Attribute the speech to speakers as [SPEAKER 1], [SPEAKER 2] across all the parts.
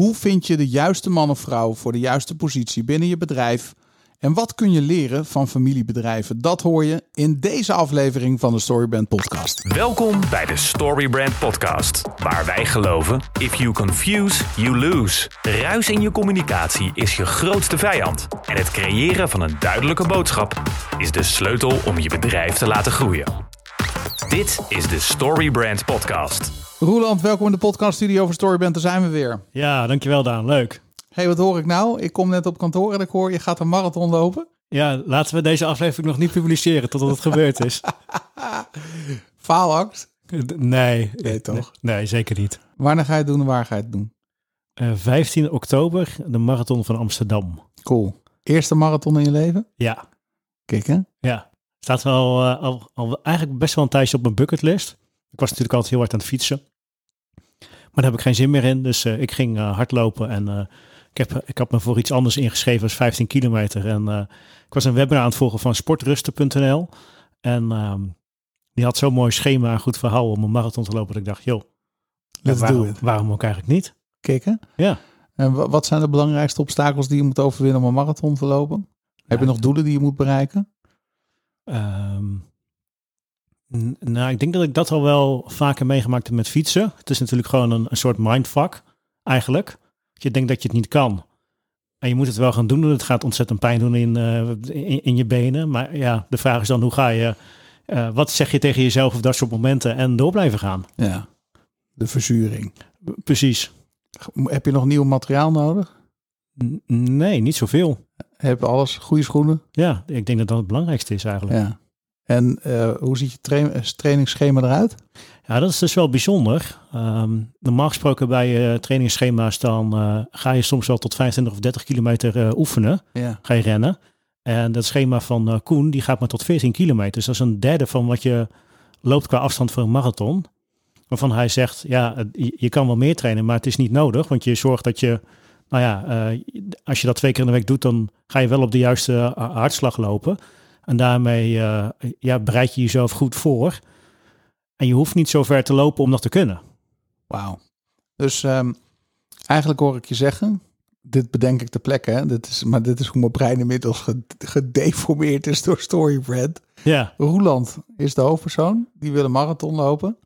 [SPEAKER 1] Hoe vind je de juiste man of vrouw voor de juiste positie binnen je bedrijf? En wat kun je leren van familiebedrijven? Dat hoor je in deze aflevering van de Storybrand Podcast.
[SPEAKER 2] Welkom bij de Storybrand Podcast, waar wij geloven: if you confuse, you lose. Ruis in je communicatie is je grootste vijand. En het creëren van een duidelijke boodschap is de sleutel om je bedrijf te laten groeien. Dit is de Storybrand Podcast.
[SPEAKER 1] Roeland, welkom in de podcaststudio van Storybrand. Daar zijn we weer.
[SPEAKER 3] Ja, dankjewel Daan. Leuk.
[SPEAKER 1] hey, wat hoor ik nou? Ik kom net op kantoor en ik hoor je gaat een marathon lopen.
[SPEAKER 3] Ja, laten we deze aflevering nog niet publiceren totdat het gebeurd is.
[SPEAKER 1] Faalangst?
[SPEAKER 3] Nee.
[SPEAKER 1] Nee, toch?
[SPEAKER 3] Nee, zeker niet.
[SPEAKER 1] Wanneer ga je het doen en waar ga je het doen?
[SPEAKER 3] Eh 15 oktober, de marathon van Amsterdam.
[SPEAKER 1] Cool. Eerste marathon in je leven?
[SPEAKER 3] Ja,
[SPEAKER 1] Kijk hè?
[SPEAKER 3] ja. Staat wel eh, al, al eigenlijk best wel een tijdje op mijn bucketlist. Ik was natuurlijk altijd heel hard aan het fietsen. Maar daar heb ik geen zin meer in. Dus eh, ik ging eh, hardlopen en ik, heb, ik had me voor iets anders ingeschreven als 15 kilometer. En ik was een webinar aan het volgen van sportrusten.nl. En ehm, die had zo'n mooi schema en goed verhaal om een marathon te lopen. Dat ik dacht, joh,
[SPEAKER 1] Let's
[SPEAKER 3] waarom,
[SPEAKER 1] do it.
[SPEAKER 3] waarom ook eigenlijk niet?
[SPEAKER 1] Kijk hè?
[SPEAKER 3] Ja.
[SPEAKER 1] En wa- wat zijn de belangrijkste obstakels die je moet overwinnen om een marathon te lopen? Heb je nog doelen die je moet bereiken?
[SPEAKER 3] Ehm, nou, ik denk dat ik dat al wel vaker meegemaakt heb met fietsen. Het is natuurlijk gewoon een, een soort mindfuck, eigenlijk. Je denkt dat je het niet kan. En je moet het wel gaan doen. en Het gaat ontzettend pijn doen in, eh, in, in je benen. Maar ja, de vraag is dan, hoe ga je... eh, wat zeg je tegen jezelf op dat soort momenten en door blijven gaan?
[SPEAKER 1] Ja. De verzuring.
[SPEAKER 3] Precies.
[SPEAKER 1] Heb je nog nieuw materiaal nodig?
[SPEAKER 3] Nee, niet zoveel.
[SPEAKER 1] Heb alles? Goede schoenen?
[SPEAKER 3] Ja, ik denk dat dat het belangrijkste is eigenlijk.
[SPEAKER 1] Ja. En eh, hoe ziet je tra- trainingsschema eruit?
[SPEAKER 3] Ja, dat is dus wel bijzonder. Ehm, normaal gesproken bij je trainingsschema's dan eh, ga je soms wel tot 25 of 30 kilometer oefenen.
[SPEAKER 1] Ja.
[SPEAKER 3] Ga je rennen. En dat schema van Koen, die gaat maar tot 14 kilometer. Dus dat is een derde van wat je loopt qua afstand voor een marathon. Waarvan hij zegt, ja, je kan wel meer trainen, maar het is niet nodig. Want je zorgt dat je, nou ja, eh, als je dat twee keer in de week doet, dan ga je wel op de juiste eh, hartslag lopen. En daarmee eh, ja, bereid je jezelf goed voor. En je hoeft niet zo ver te lopen om dat te kunnen.
[SPEAKER 1] Wauw. Dus ehm, eigenlijk hoor ik je zeggen, dit bedenk ik ter plekke, hè? Dit is, maar dit is hoe mijn brein inmiddels ge- gedeformeerd is door Storybrand.
[SPEAKER 3] Ja,
[SPEAKER 1] Roeland is de hoofdpersoon, die wil een marathon lopen.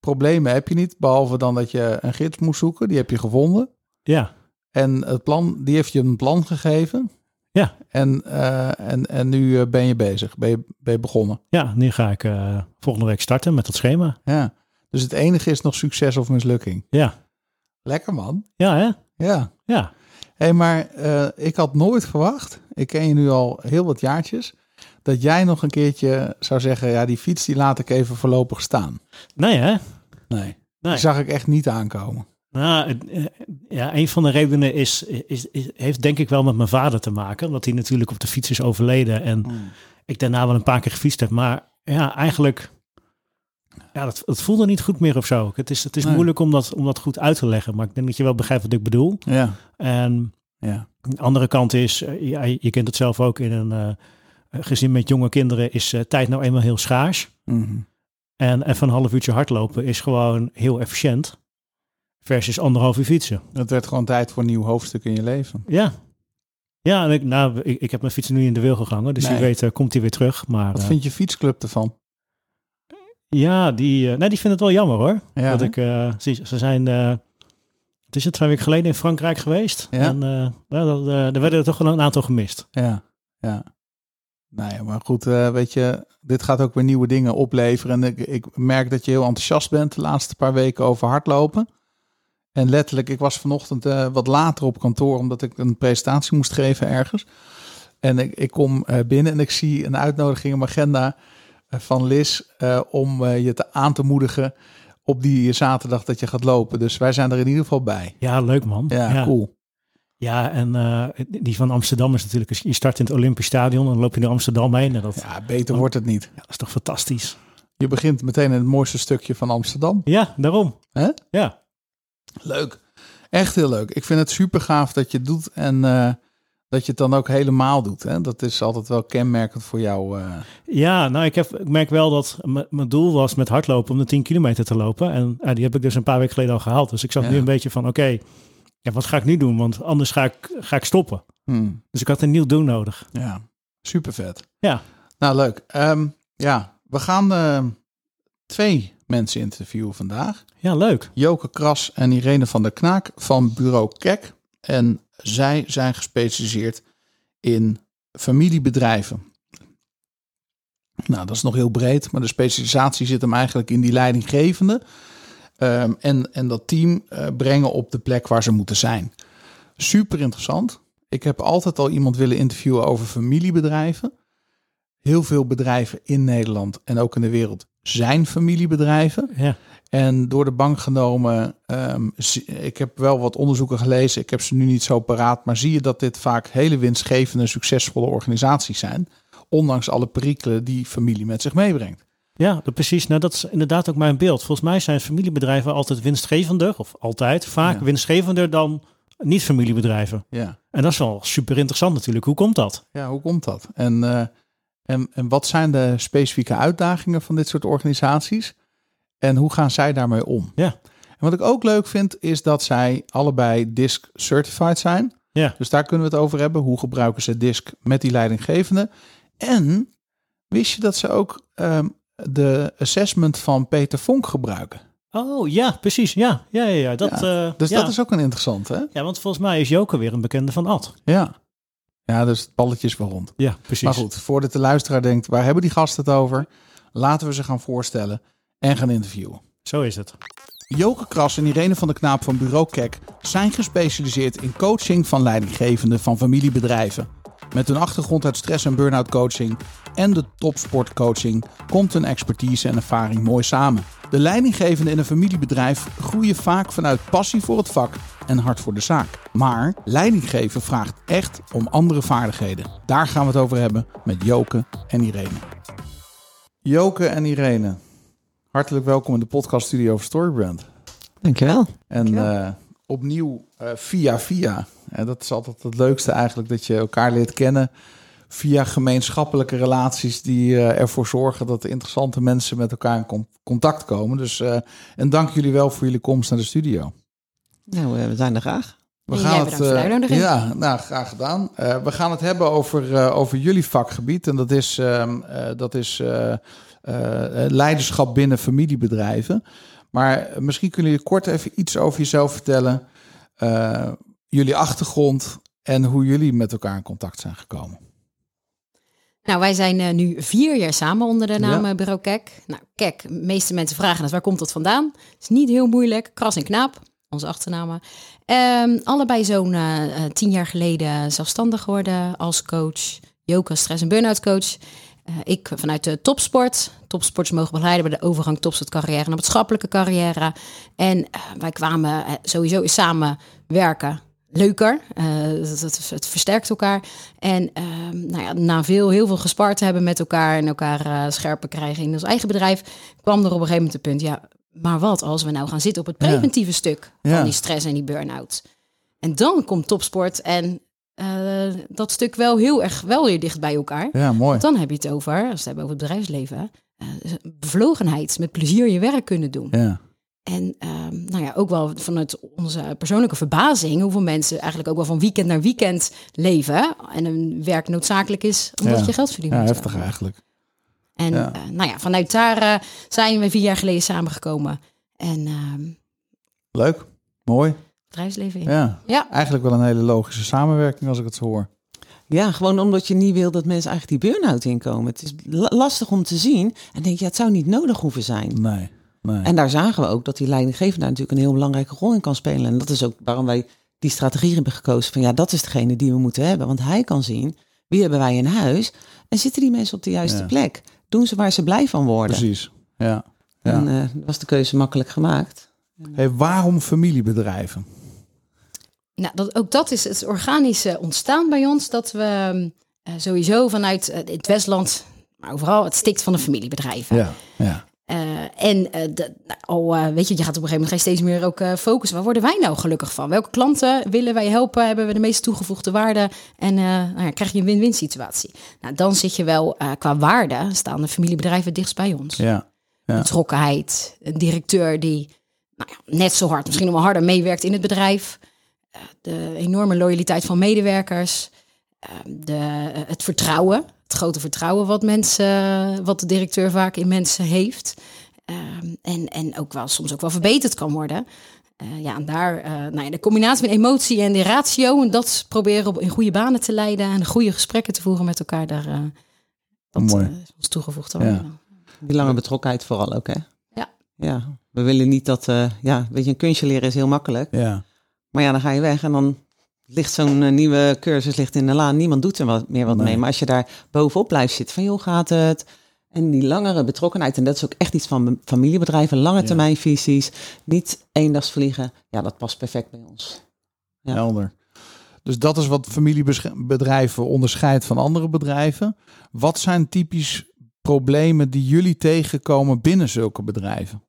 [SPEAKER 1] Problemen heb je niet, behalve dan dat je een gids moest zoeken, die heb je gevonden.
[SPEAKER 3] ja,
[SPEAKER 1] En het plan, die heeft je een plan gegeven.
[SPEAKER 3] Ja.
[SPEAKER 1] En, eh, en, en nu eh, ben je bezig, ben je, ben je begonnen.
[SPEAKER 3] ja. Nu ga ik eh, volgende week starten met dat schema.
[SPEAKER 1] Ja. Dus het enige is nog succes of mislukking.
[SPEAKER 3] Ja,
[SPEAKER 1] Lekker man.
[SPEAKER 3] ja hè?
[SPEAKER 1] Ja.
[SPEAKER 3] Ja,
[SPEAKER 1] Hé, hey, maar ik had nooit verwacht, ik ken je nu al heel wat jaartjes, dat jij nog een keertje zou zeggen, ja, die fiets die laat ik even voorlopig staan.
[SPEAKER 3] nee hè?
[SPEAKER 1] Nee,
[SPEAKER 3] Nee.
[SPEAKER 1] die zag ik echt niet aankomen.
[SPEAKER 3] Nou, eh, ja, een van de redenen is, is, is, heeft denk ik wel met mijn vader te maken. Omdat hij natuurlijk op de fiets is overleden. En ik daarna wel een paar keer gefietst heb. Maar ja, eigenlijk, ja, dat, het voelde niet goed meer of zo. Het is, het is
[SPEAKER 1] Nee.
[SPEAKER 3] moeilijk om dat, om dat goed uit te leggen. Maar ik denk dat je wel begrijpt wat ik bedoel.
[SPEAKER 1] Ja,
[SPEAKER 3] En
[SPEAKER 1] ja,
[SPEAKER 3] de andere kant is, eh, ja, je kent het zelf ook in een eh, gezin met jonge kinderen, is tijd nou eenmaal heel schaars.
[SPEAKER 1] Mhm.
[SPEAKER 3] En even een half uurtje hardlopen is gewoon heel efficiënt. Versus anderhalf uur fietsen.
[SPEAKER 1] Het werd gewoon tijd voor een nieuw hoofdstuk in je leven.
[SPEAKER 3] Ja. Ja, en ik, nou, ik, ik heb mijn fiets nu in de wil gegangen. Dus
[SPEAKER 1] Nee.
[SPEAKER 3] wie weet eh, komt hij weer terug. Maar
[SPEAKER 1] Wat
[SPEAKER 3] eh,
[SPEAKER 1] vind je fietsclub ervan?
[SPEAKER 3] ja, die, eh, nee, die vindt het wel jammer hoor.
[SPEAKER 1] Ja,
[SPEAKER 3] dat ik, zie, ze zijn, het is het twee weken geleden in Frankrijk geweest.
[SPEAKER 1] Ja.
[SPEAKER 3] En nou, dat, er werden er toch wel een aantal gemist.
[SPEAKER 1] Ja, ja. Nou ja, maar goed, weet je, dit gaat ook weer nieuwe dingen opleveren. En ik, ik merk dat je heel enthousiast bent de laatste paar weken over hardlopen. En letterlijk, ik was vanochtend eh, wat later op kantoor, omdat ik een presentatie moest geven ergens. En ik, ik kom eh, binnen en ik zie een uitnodiging in mijn agenda eh, van Liz om je te aan te moedigen op die zaterdag dat je gaat lopen. Dus wij zijn er in ieder geval bij.
[SPEAKER 3] Ja, leuk man.
[SPEAKER 1] Ja, cool.
[SPEAKER 3] Ja, en die van Amsterdam is natuurlijk, je start in het Olympisch Stadion en dan loop je naar Amsterdam heen. En dat, ja.
[SPEAKER 1] Ja, beter wordt het niet.
[SPEAKER 3] dat is toch fantastisch.
[SPEAKER 1] Je begint meteen in het mooiste stukje van Amsterdam.
[SPEAKER 3] Ja, daarom.
[SPEAKER 1] Hè?
[SPEAKER 3] Ja.
[SPEAKER 1] Leuk. Echt heel leuk. Ik vind het super gaaf dat je het doet en eh, dat je het dan ook helemaal doet. Hè? Dat is altijd wel kenmerkend voor jou. eh.
[SPEAKER 3] Ja, nou, ik, heb, ik merk wel dat mijn doel was met hardlopen om de 10 kilometer te lopen. En ja, die heb ik dus een paar weken geleden al gehaald. Dus ik zat
[SPEAKER 1] Ja.
[SPEAKER 3] nu een beetje van, oké, Ja, wat ga ik nu doen? Want anders ga ik, ga ik stoppen.
[SPEAKER 1] Hmm.
[SPEAKER 3] Dus ik had een nieuw doel nodig.
[SPEAKER 1] Ja, super vet.
[SPEAKER 3] Ja.
[SPEAKER 1] Nou, leuk. Ehm, ja, we gaan twee mensen interviewen vandaag.
[SPEAKER 3] Ja, leuk.
[SPEAKER 1] Joke Kras en Irene van der Knaak van bureau Kek. En zij zijn gespecialiseerd in familiebedrijven. Nou, dat is nog heel breed, maar de specialisatie zit hem eigenlijk in die leidinggevende. Ehm, en, en dat team eh, brengen op de plek waar ze moeten zijn. Super interessant. Ik heb altijd al iemand willen interviewen over familiebedrijven. Heel veel bedrijven in Nederland en ook in de wereld zijn familiebedrijven.
[SPEAKER 3] Ja.
[SPEAKER 1] En door de bank genomen, ehm, ik heb wel wat onderzoeken gelezen, ik heb ze nu niet zo paraat, maar zie je dat dit vaak hele winstgevende, succesvolle organisaties zijn, ondanks alle perikelen die familie met zich meebrengt.
[SPEAKER 3] Ja, dat, precies. Nou, dat is inderdaad ook mijn beeld. Volgens mij zijn familiebedrijven altijd winstgevender, of altijd vaak
[SPEAKER 1] Ja.
[SPEAKER 3] winstgevender dan niet-familiebedrijven.
[SPEAKER 1] Ja,
[SPEAKER 3] En dat is wel super interessant natuurlijk. Hoe komt dat?
[SPEAKER 1] ja hoe komt dat? En, eh, en, en wat zijn de specifieke uitdagingen van dit soort organisaties? En hoe gaan zij daarmee om?
[SPEAKER 3] Ja.
[SPEAKER 1] En wat ik ook leuk vind, is dat zij allebei DISC certified zijn.
[SPEAKER 3] Ja.
[SPEAKER 1] Dus daar kunnen we het over hebben. Hoe gebruiken ze DISC met die leidinggevende? En wist je dat ze ook ehm, de assessment van Peter Vonk gebruiken?
[SPEAKER 3] Oh ja, precies. Ja, ja, ja. ja. Dat, eh,
[SPEAKER 1] Dus
[SPEAKER 3] ja.
[SPEAKER 1] dat is ook een interessante, hè?
[SPEAKER 3] Ja, want volgens mij is Joker weer een bekende van Ad.
[SPEAKER 1] Ja. Ja, dus het balletje is wel rond.
[SPEAKER 3] Ja, precies.
[SPEAKER 1] Maar goed, voordat de luisteraar denkt, waar hebben die gasten het over? Laten we ze gaan voorstellen en gaan interviewen.
[SPEAKER 3] Zo is het.
[SPEAKER 1] Joke Kras en Irene van de Knaap van Bureau Kek zijn gespecialiseerd in coaching van leidinggevenden van familiebedrijven. Met hun achtergrond uit stress- en burn-out coaching en de topsportcoaching komt hun expertise en ervaring mooi samen. De leidinggevenden in een familiebedrijf groeien vaak vanuit passie voor het vak en hart voor de zaak. Maar leidinggeven vraagt echt om andere vaardigheden. Daar gaan we het over hebben met Joke en Irene. Joke en Irene, hartelijk welkom in de podcaststudio van Storybrand.
[SPEAKER 4] Dankjewel.
[SPEAKER 1] En
[SPEAKER 4] Dankjewel.
[SPEAKER 1] eh, opnieuw eh, via via. En dat is altijd het leukste eigenlijk, dat je elkaar leert kennen via gemeenschappelijke relaties die eh, ervoor zorgen dat interessante mensen met elkaar in con- contact komen. Dus eh, en dank jullie wel voor jullie komst naar de studio.
[SPEAKER 4] Nou, eh, we zijn er graag.
[SPEAKER 1] We
[SPEAKER 5] En
[SPEAKER 1] gaan
[SPEAKER 5] jij
[SPEAKER 1] het, eh, ja, nou graag gedaan. Eh, we gaan het hebben over, eh, over jullie vakgebied en dat is, ehm, eh, dat is eh, eh, leiderschap binnen familiebedrijven. Maar misschien kunnen jullie kort even iets over jezelf vertellen, eh, jullie achtergrond en hoe jullie met elkaar in contact zijn gekomen.
[SPEAKER 5] Nou, wij zijn eh, nu vier jaar samen onder de naam
[SPEAKER 1] Ja.
[SPEAKER 5] eh, Bureau Kek. Nou, Kek, de meeste mensen vragen dus waar komt dat vandaan? is niet heel moeilijk. Kras en Knaap, onze achternamen. Ehm, allebei zo'n eh, tien jaar geleden zelfstandig geworden als coach. Joke als stress- en burn-out coach. Ik vanuit de topsport. Topsporters mogen begeleiden bij de overgang topsport carrière naar maatschappelijke carrière. En wij kwamen sowieso samen werken leuker. Eh, het, het, versterkt elkaar. En ehm, nou ja, na veel, heel veel gespart te hebben met elkaar en elkaar eh, scherper krijgen in ons eigen bedrijf, kwam er op een gegeven moment het punt, ja, maar wat als we nou gaan zitten op het preventieve stuk
[SPEAKER 1] Ja.
[SPEAKER 5] van die stress en die burn-out? En dan komt topsport en eh, dat stuk wel heel erg wel weer dicht bij elkaar.
[SPEAKER 1] Ja, mooi.
[SPEAKER 5] Want dan heb je het over, als we het hebben over het bedrijfsleven, bevlogenheid, met plezier je werk kunnen doen.
[SPEAKER 1] Ja,
[SPEAKER 5] En ehm, nou ja, ook wel vanuit onze persoonlijke verbazing, hoeveel mensen eigenlijk ook wel van weekend naar weekend leven. En een werk noodzakelijk is omdat
[SPEAKER 1] Ja.
[SPEAKER 5] je geld verdient.
[SPEAKER 1] ja heftig eigenlijk.
[SPEAKER 5] En
[SPEAKER 1] Ja.
[SPEAKER 5] eh, nou ja, vanuit daar eh, zijn we vier jaar geleden samengekomen. En ehm
[SPEAKER 1] Leuk, mooi.
[SPEAKER 5] bedrijfsleven in.
[SPEAKER 1] Ja,
[SPEAKER 5] Ja.
[SPEAKER 1] eigenlijk wel een hele logische samenwerking als ik het zo hoor.
[SPEAKER 4] Ja, gewoon omdat je niet wil dat mensen eigenlijk die burn-out inkomen. Het is la- lastig om te zien. En denk je, ja, het zou niet nodig hoeven zijn.
[SPEAKER 1] Nee, nee.
[SPEAKER 4] En daar zagen we ook dat die leidinggevende daar natuurlijk een heel belangrijke rol in kan spelen. En dat is ook waarom wij die strategie hebben gekozen van ja, dat is degene die we moeten hebben. Want hij kan zien, wie hebben wij in huis? En zitten die mensen op de juiste
[SPEAKER 1] Ja.
[SPEAKER 4] plek? Doen ze waar ze blij van worden?
[SPEAKER 1] Precies. Ja. ja.
[SPEAKER 4] En eh, was de keuze makkelijk gemaakt.
[SPEAKER 1] Hey, waarom familiebedrijven?
[SPEAKER 5] Nou, dat, ook dat is het organische ontstaan bij ons. Dat we eh, sowieso vanuit eh, het Westland, maar overal, het stikt van de familiebedrijven.
[SPEAKER 1] Ja, ja.
[SPEAKER 5] Eh, en eh, de, nou, al, eh, weet je, je gaat op een gegeven moment ga je steeds meer ook focussen. Waar worden wij nou gelukkig van? Welke klanten willen wij helpen? Hebben we de meest toegevoegde waarde? En nou ja, krijg je een win-win situatie. Nou, dan zit je wel qua waarde, staan de familiebedrijven dichtst bij ons.
[SPEAKER 1] ja. Ja.
[SPEAKER 5] Betrokkenheid, een directeur die nou ja, net zo hard, misschien nog wel harder meewerkt in het bedrijf. de enorme loyaliteit van medewerkers, de, het vertrouwen, het grote vertrouwen wat mensen, wat de directeur vaak in mensen heeft. Ehm, en, en ook wel soms ook wel verbeterd kan worden. Uh, ja, en daar, uh, nou ja, de combinatie van emotie en de ratio, en dat proberen op in goede banen te leiden en goede gesprekken te voeren met elkaar, daar uh, dat
[SPEAKER 1] Mooi.
[SPEAKER 5] is ons toegevoegd.
[SPEAKER 1] Ja.
[SPEAKER 4] Die lange betrokkenheid vooral ook, hè?
[SPEAKER 5] Ja.
[SPEAKER 4] Ja, we willen niet dat, ja, weet je, een kunstje leren is heel makkelijk.
[SPEAKER 1] Ja.
[SPEAKER 4] Maar ja, dan ga je weg en dan ligt zo'n nieuwe cursus ligt in de laan. Niemand doet er wat, meer wat
[SPEAKER 1] Nee.
[SPEAKER 4] mee. Maar als je daar bovenop blijft zitten van, joh, gaat het? En die langere betrokkenheid, en dat is ook echt iets van familiebedrijven, lange termijn visies, niet eendagsvliegen. Ja, dat past perfect bij ons. Ja.
[SPEAKER 1] Helder. Dus dat is wat familiebedrijven onderscheidt van andere bedrijven. Wat zijn typisch problemen die jullie tegenkomen binnen zulke bedrijven?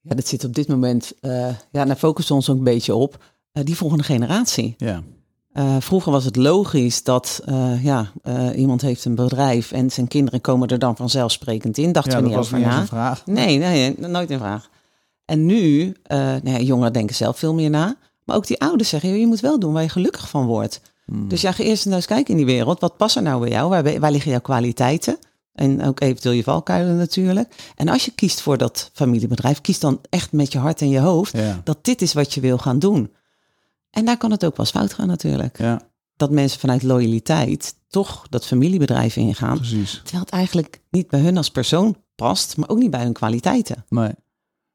[SPEAKER 4] Ja, dat zit op dit moment, eh, ja, daar focussen we ons ook een beetje op. eh, die volgende generatie.
[SPEAKER 1] Ja,
[SPEAKER 4] Eh, vroeger was het logisch dat eh, ja, iemand heeft een bedrijf en zijn kinderen komen er dan vanzelfsprekend in. Dachten
[SPEAKER 1] ja
[SPEAKER 4] we niet over na.
[SPEAKER 1] een vraag.
[SPEAKER 4] Nee, nee, nooit in vraag. En nu, nou ja, jongeren denken zelf veel meer na. Maar ook die ouders zeggen, je moet wel doen waar je gelukkig van wordt.
[SPEAKER 1] Hmm.
[SPEAKER 4] Dus ja, ga eerst eens kijken in die wereld. Wat past er nou bij jou? Waar, waar liggen jouw kwaliteiten? En ook eventueel je valkuilen natuurlijk. En als je kiest voor dat familiebedrijf, kies dan echt met je hart en je hoofd
[SPEAKER 1] Ja,
[SPEAKER 4] dat dit is wat je wil gaan doen. En daar kan het ook wel eens fout gaan natuurlijk.
[SPEAKER 1] ja,
[SPEAKER 4] Dat mensen vanuit loyaliteit toch dat familiebedrijf ingaan.
[SPEAKER 1] precies.
[SPEAKER 4] Terwijl het eigenlijk niet bij hun als persoon past, maar ook niet bij hun kwaliteiten.
[SPEAKER 1] Nee.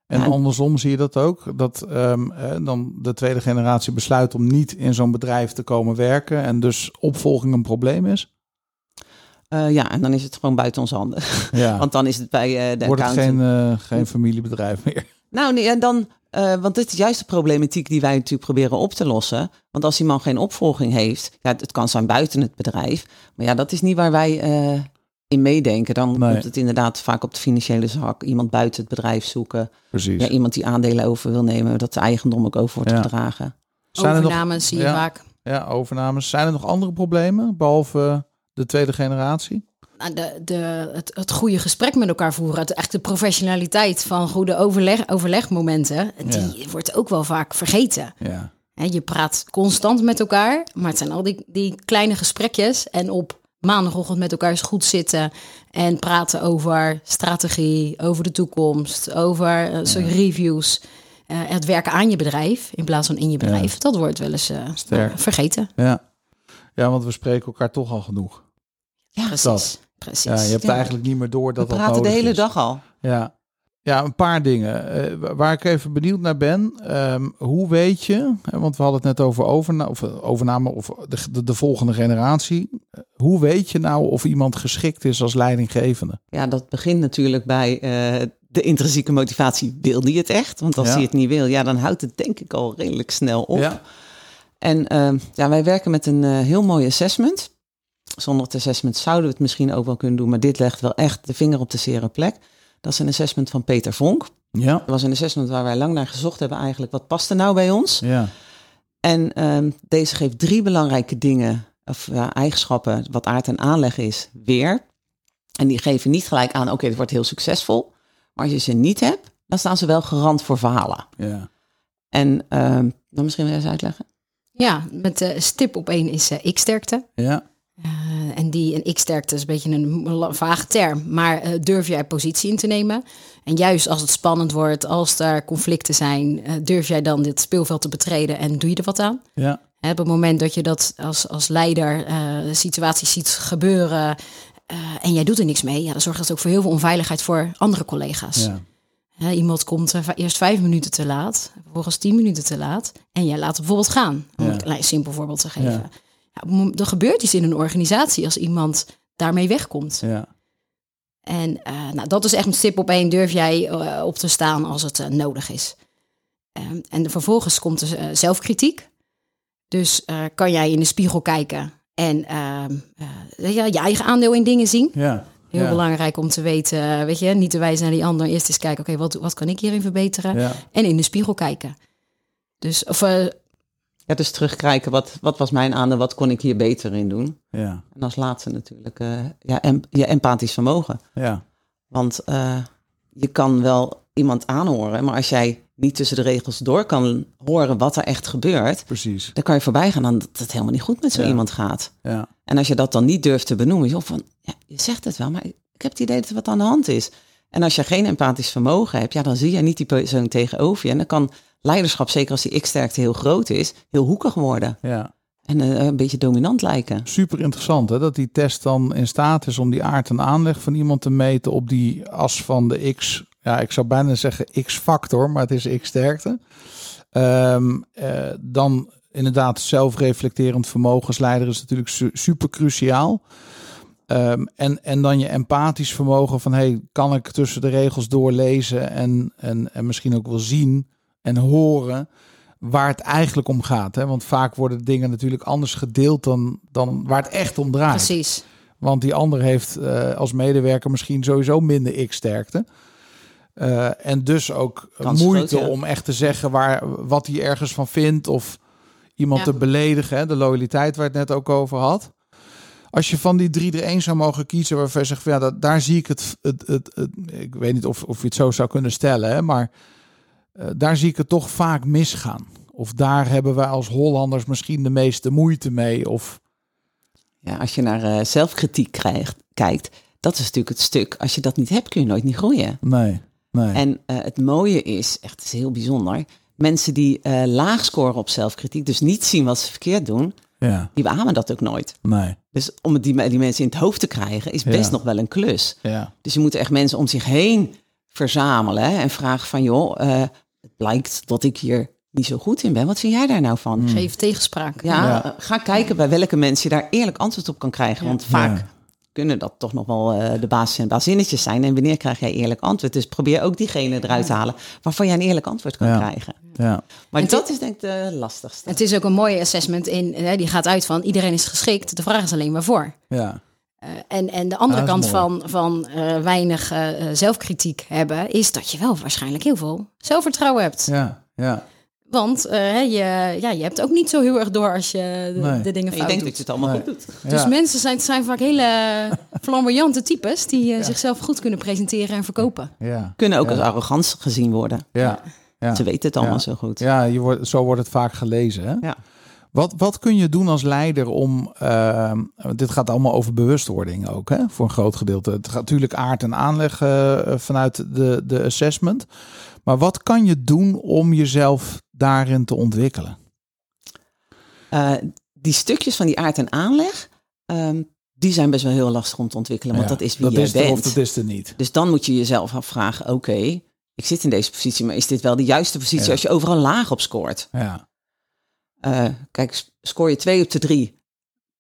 [SPEAKER 1] En
[SPEAKER 4] Ja,
[SPEAKER 1] andersom zie je dat ook, dat ehm, eh, dan de tweede generatie besluit om niet in zo'n bedrijf te komen werken en dus opvolging een probleem is.
[SPEAKER 4] Eh, ja, en dan is het gewoon buiten onze handen.
[SPEAKER 1] Ja,
[SPEAKER 4] Want dan is het bij eh, de
[SPEAKER 1] wordt het geen, eh, geen familiebedrijf meer.
[SPEAKER 4] Nou, nee, en dan, eh, want dit is juist de problematiek die wij natuurlijk proberen op te lossen. Want als die man geen opvolging heeft, ja, het kan zijn buiten het bedrijf. Maar ja, dat is niet waar wij eh, in meedenken. Dan
[SPEAKER 1] Nee.
[SPEAKER 4] komt het inderdaad vaak op de financiële zak. Iemand buiten het bedrijf zoeken.
[SPEAKER 1] Precies.
[SPEAKER 4] Ja, iemand die aandelen over wil nemen, dat de eigendom ook over wordt
[SPEAKER 1] Ja.
[SPEAKER 4] gedragen.
[SPEAKER 1] Zijn er nog-
[SPEAKER 5] Overnames zie je
[SPEAKER 1] ja.
[SPEAKER 5] vaak.
[SPEAKER 1] Ja, overnames. Zijn er nog andere problemen, behalve de tweede generatie?
[SPEAKER 5] Nou, de, de, het, het goede gesprek met elkaar voeren. Het, echt de professionaliteit van goede overleg, overlegmomenten. Die wordt ook wel vaak vergeten.
[SPEAKER 1] Ja,
[SPEAKER 5] Hè, je praat constant met elkaar. Maar het zijn al die, die kleine gesprekjes. En op maandagochtend met elkaar eens goed zitten. En praten over strategie, over de toekomst. Over soort reviews. eh, het werken aan je bedrijf in plaats van in je bedrijf. Dat wordt wel eens eh,
[SPEAKER 1] Sterk.
[SPEAKER 5] vergeten.
[SPEAKER 1] ja. ja, want we spreken elkaar toch al genoeg.
[SPEAKER 4] Ja,
[SPEAKER 5] Precies. Precies.
[SPEAKER 1] Ja, je hebt
[SPEAKER 4] Ja.
[SPEAKER 1] eigenlijk niet meer door
[SPEAKER 4] we
[SPEAKER 1] dat dat
[SPEAKER 4] praten de
[SPEAKER 1] nodig
[SPEAKER 4] hele
[SPEAKER 1] is.
[SPEAKER 4] dag al.
[SPEAKER 1] Ja. ja, een paar dingen. Eh, wa- waar ik even benieuwd naar ben. ehm, hoe weet je, want we hadden het net over overna of, eh, overname of de, de, de volgende generatie. Eh, hoe weet je nou of iemand geschikt is als leidinggevende?
[SPEAKER 4] Ja, dat begint natuurlijk bij de intrinsieke motivatie. Wil die het echt? Want als
[SPEAKER 1] Ja.
[SPEAKER 4] hij het niet wil, ja, dan houdt het denk ik al redelijk snel op.
[SPEAKER 1] Ja.
[SPEAKER 4] En ehm, ja, wij werken met een heel mooi assessment. Zonder het assessment zouden we het misschien ook wel kunnen doen, maar dit legt wel echt de vinger op de zere plek. Dat is een assessment van Peter Vonk.
[SPEAKER 1] Ja.
[SPEAKER 4] Dat was een assessment waar wij lang naar gezocht hebben eigenlijk. Wat past er nou bij ons?
[SPEAKER 1] Ja.
[SPEAKER 4] En ehm, deze geeft drie belangrijke dingen, of ja, eigenschappen, wat aard en aanleg is, weer. En die geven niet gelijk aan, oké, het wordt heel succesvol. Maar als je ze niet hebt, dan staan ze wel garant voor verhalen.
[SPEAKER 1] Ja.
[SPEAKER 4] En ehm, dan misschien wil je eens uitleggen?
[SPEAKER 5] Ja, met eh, stip op één is eh, ik-sterkte.
[SPEAKER 1] Ja.
[SPEAKER 5] Eh, en die en ik-sterkte is een beetje een vage term. Maar eh, durf jij positie in te nemen? En juist als het spannend wordt, als er conflicten zijn, eh, durf jij dan dit speelveld te betreden en doe je er wat aan?
[SPEAKER 1] Ja.
[SPEAKER 5] Op het moment dat je dat als, als leider situaties ziet gebeuren en jij doet er niks mee, ja, dan zorgt dat ook voor heel veel onveiligheid voor andere collega's.
[SPEAKER 1] Ja.
[SPEAKER 5] Iemand komt eerst vijf minuten te laat, vervolgens tien minuten te laat. En jij laat het bijvoorbeeld gaan. Om
[SPEAKER 1] Ja.
[SPEAKER 5] een klein simpel voorbeeld te geven.
[SPEAKER 1] Ja.
[SPEAKER 5] Er gebeurt iets in een organisatie als iemand daarmee wegkomt.
[SPEAKER 1] Ja.
[SPEAKER 5] En eh, nou, dat is echt een stip op één. Durf jij eh, op te staan als het eh, nodig is. Ehm, en vervolgens komt er eh, zelfkritiek. Dus kan jij in de spiegel kijken en ehm, eh, ja, je eigen aandeel in dingen zien.
[SPEAKER 1] Ja.
[SPEAKER 5] Heel
[SPEAKER 1] Ja.
[SPEAKER 5] belangrijk om te weten, weet je, niet te wijzen naar die ander. Eerst eens kijken, oké, wat, wat kan ik hierin verbeteren?
[SPEAKER 1] Ja.
[SPEAKER 5] En in de spiegel kijken. Dus, of,
[SPEAKER 4] Ja, dus terugkijken, wat, wat was mijn aandeel, wat kon ik hier beter in doen?
[SPEAKER 1] Ja.
[SPEAKER 4] En als laatste natuurlijk eh, ja, em- je empathisch vermogen.
[SPEAKER 1] Ja.
[SPEAKER 4] Want eh, je kan wel iemand aanhoren, maar als jij niet tussen de regels door kan horen wat er echt gebeurt,
[SPEAKER 1] Precies.
[SPEAKER 4] dan kan je voorbij gaan aan dat het helemaal niet goed met zo
[SPEAKER 1] Ja.
[SPEAKER 4] iemand gaat.
[SPEAKER 1] Ja.
[SPEAKER 4] En als je dat dan niet durft te benoemen, joh, van, ja, je zegt het wel, maar ik ik heb het idee dat er wat aan de hand is. En als je geen empathisch vermogen hebt, ja, dan zie je niet die persoon tegenover je. En dan kan leiderschap, zeker als die ik-sterkte heel groot is, heel hoekig worden.
[SPEAKER 1] ja.
[SPEAKER 4] En eh, een beetje dominant lijken.
[SPEAKER 1] Super interessant hè, dat die test dan in staat is om die aard en aanleg van iemand te meten op die as van de X. Ja, ik zou bijna zeggen X-factor, maar het is X-sterkte. Ehm, eh, dan inderdaad zelfreflecterend vermogen als leider is natuurlijk su- super cruciaal. Ehm, en, en dan je empathisch vermogen van hey, kan ik tussen de regels doorlezen en, en, en misschien ook wel zien en horen waar het eigenlijk om gaat. Hè? Want vaak worden dingen natuurlijk anders gedeeld dan, dan waar het echt om draait.
[SPEAKER 5] Precies.
[SPEAKER 1] Want die ander heeft eh, als medewerker misschien sowieso minder X-sterkte. Eh, en dus ook
[SPEAKER 4] Kans
[SPEAKER 1] moeite
[SPEAKER 4] groot, ja.
[SPEAKER 1] om echt te zeggen waar, wat hij ergens van vindt. Of iemand
[SPEAKER 5] Ja.
[SPEAKER 1] te beledigen. Hè? De loyaliteit waar het net ook over had. Als je van die drie er één zou mogen kiezen waarvan je zegt, ja, dat, daar zie ik het, het, het, het- Ik weet niet of, of je het zo zou kunnen stellen, hè? maar eh, daar zie ik het toch vaak misgaan. Of daar hebben wij als Hollanders misschien de meeste moeite mee. Of
[SPEAKER 4] Ja, als je naar eh, zelfkritiek krijgt, kijkt, dat is natuurlijk het stuk. Als je dat niet hebt, kun je nooit niet groeien.
[SPEAKER 1] nee, nee.
[SPEAKER 4] En eh, het mooie is, echt het is heel bijzonder, mensen die laag scoren op zelfkritiek, dus niet zien wat ze verkeerd doen,
[SPEAKER 1] ja,
[SPEAKER 4] die beamen dat ook nooit.
[SPEAKER 1] nee,
[SPEAKER 4] Dus om die, die mensen in het hoofd te krijgen, is best
[SPEAKER 1] Ja.
[SPEAKER 4] nog wel een klus.
[SPEAKER 1] ja,
[SPEAKER 4] Dus je moet echt mensen om zich heen verzamelen en vragen van, joh, eh, het blijkt dat ik hier niet zo goed in ben. Wat vind jij daar nou van?
[SPEAKER 5] Geef tegenspraak.
[SPEAKER 4] Ja,
[SPEAKER 1] Ja.
[SPEAKER 4] ga kijken bij welke mensen je daar eerlijk antwoord op kan krijgen. Want vaak
[SPEAKER 1] Ja.
[SPEAKER 4] kunnen dat toch nog wel eh, de basis en bazinnetjes zijn. En wanneer krijg jij eerlijk antwoord? Dus probeer ook diegene eruit te halen waarvan jij een eerlijk antwoord kan
[SPEAKER 1] Ja.
[SPEAKER 4] krijgen.
[SPEAKER 1] ja.
[SPEAKER 4] Maar
[SPEAKER 5] En
[SPEAKER 4] dat is denk ik de lastigste.
[SPEAKER 5] Het is ook een mooie assessment in, hè, die gaat uit van iedereen is geschikt. De vraag is alleen waarvoor.
[SPEAKER 1] ja.
[SPEAKER 5] Eh, en, en de andere
[SPEAKER 1] Ah,
[SPEAKER 5] kant van, van eh, weinig eh, zelfkritiek hebben, is dat je wel waarschijnlijk heel veel zelfvertrouwen hebt.
[SPEAKER 1] Ja, ja,
[SPEAKER 5] Want eh, je, ja, je hebt ook niet zo heel erg door als je de,
[SPEAKER 1] Nee.
[SPEAKER 5] de dingen fout
[SPEAKER 4] denkt
[SPEAKER 5] doet.
[SPEAKER 4] dat je het allemaal
[SPEAKER 1] Nee.
[SPEAKER 4] goed doet.
[SPEAKER 5] Dus mensen zijn, zijn vaak hele flamboyante types die zichzelf goed kunnen presenteren en verkopen.
[SPEAKER 1] ja,
[SPEAKER 4] Kunnen ook
[SPEAKER 1] Ja.
[SPEAKER 4] als arrogant gezien worden.
[SPEAKER 1] ja, ja.
[SPEAKER 4] Ze weten het allemaal
[SPEAKER 1] Ja.
[SPEAKER 4] zo goed.
[SPEAKER 1] Ja, je wordt, zo wordt het vaak gelezen. Hè?
[SPEAKER 4] Ja.
[SPEAKER 1] Wat, wat kun je doen als leider om. ehm, dit gaat allemaal over bewustwording ook, hè, voor een groot gedeelte. Het gaat natuurlijk aard en aanleg eh, vanuit de, de assessment. Maar wat kan je doen om jezelf daarin te ontwikkelen?
[SPEAKER 4] Eh, die stukjes van die aard en aanleg, ehm, die zijn best wel heel lastig om te ontwikkelen. Want
[SPEAKER 1] Ja,
[SPEAKER 4] dat is wie
[SPEAKER 1] dat
[SPEAKER 4] jij
[SPEAKER 1] is
[SPEAKER 4] bent.
[SPEAKER 1] of dat is er niet.
[SPEAKER 4] Dus dan moet je jezelf afvragen, oké, ik zit in deze positie, maar is dit wel de juiste positie
[SPEAKER 1] Ja.
[SPEAKER 4] als je overal laag op scoort?
[SPEAKER 1] Ja,
[SPEAKER 4] Eh, kijk, scoor je twee op de drie,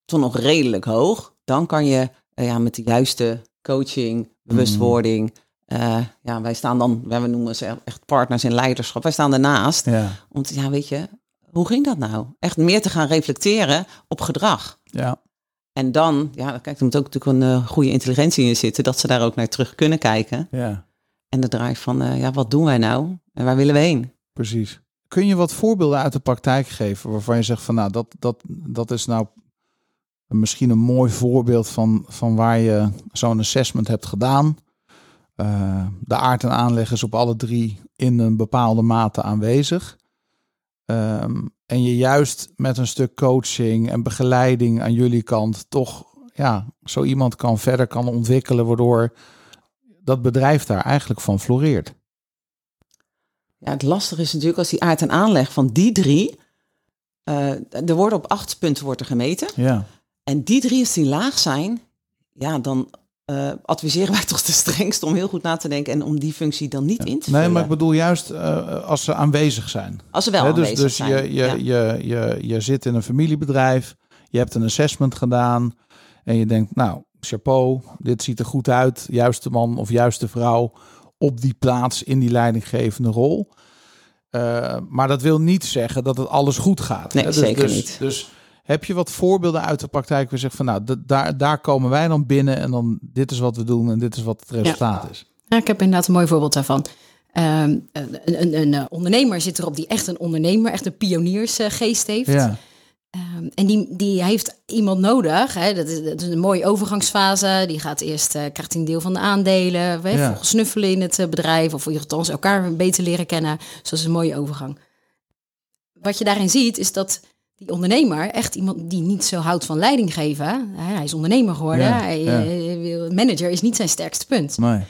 [SPEAKER 4] toch nog redelijk hoog, dan kan je eh, ja, met de juiste coaching, bewustwording, eh, ja, wij staan dan, wij noemen ze echt partners in leiderschap, wij staan ernaast.
[SPEAKER 1] ja,
[SPEAKER 4] Om te, ja, weet je, hoe ging dat nou? Echt meer te gaan reflecteren op gedrag.
[SPEAKER 1] ja,
[SPEAKER 4] En dan, ja, kijk, er moet ook natuurlijk een goede intelligentie in zitten, dat ze daar ook naar terug kunnen kijken.
[SPEAKER 1] ja,
[SPEAKER 4] En de draai van, ja, wat doen wij nou? En waar willen we heen?
[SPEAKER 1] precies. Kun je wat voorbeelden uit de praktijk geven waarvan je zegt van nou, dat, dat, dat is nou misschien een mooi voorbeeld van, van waar je zo'n assessment hebt gedaan. Eh, de aard en aanleg is op alle drie in een bepaalde mate aanwezig. Ehm, en je juist met een stuk coaching en begeleiding aan jullie kant toch ja, zo iemand kan verder kan ontwikkelen, waardoor dat bedrijf daar eigenlijk van floreert.
[SPEAKER 4] Ja, het lastige is natuurlijk als die aard en aanleg van die drie, eh, er worden op acht punten wordt er gemeten.
[SPEAKER 1] Ja,
[SPEAKER 4] En die drie, als die laag zijn, ja, dan eh, adviseren wij toch de strengst om heel goed na te denken en om die functie dan niet in te vullen.
[SPEAKER 1] nee, maar ik bedoel juist eh, als ze aanwezig zijn.
[SPEAKER 4] als ze wel
[SPEAKER 1] dus
[SPEAKER 4] aanwezig
[SPEAKER 1] dus
[SPEAKER 4] zijn.
[SPEAKER 1] je, je,
[SPEAKER 4] ja.
[SPEAKER 1] je, je, je zit in een familiebedrijf, je hebt een assessment gedaan en je denkt, nou, chapeau, dit ziet er goed uit. Juiste man of juiste vrouw op die plaats in die leidinggevende rol. Eh, maar dat wil niet zeggen dat het alles goed gaat.
[SPEAKER 4] Nee,
[SPEAKER 1] hè. Dus,
[SPEAKER 4] zeker
[SPEAKER 1] dus,
[SPEAKER 4] niet.
[SPEAKER 1] Dus heb je wat voorbeelden uit de praktijk waar je zegt van, nou, daar, daar komen wij dan binnen en dan dit is wat we doen en dit is wat het resultaat is.
[SPEAKER 5] Ja, ik heb inderdaad een mooi voorbeeld daarvan. Ehm, een, een, een, eh, ondernemer zit erop die echt een ondernemer, echt een pioniersgeest heeft.
[SPEAKER 1] Ja,
[SPEAKER 5] Ehm, en die, die heeft iemand nodig. Hè? Dat, is, dat is een mooie overgangsfase. Die gaat eerst, eh, krijgt een deel van de aandelen.
[SPEAKER 1] Ja.
[SPEAKER 5] Volgens snuffelen in het eh, bedrijf. Of althans elkaar beter leren kennen. Dus dat is een mooie overgang. Wat je daarin ziet, is dat die ondernemer, echt iemand die niet zo houdt van leiding geven. Hè? Hij is ondernemer geworden.
[SPEAKER 1] Ja,
[SPEAKER 5] Hij,
[SPEAKER 1] ja.
[SPEAKER 5] eh, wil- manager is niet zijn sterkste punt.
[SPEAKER 1] Nee.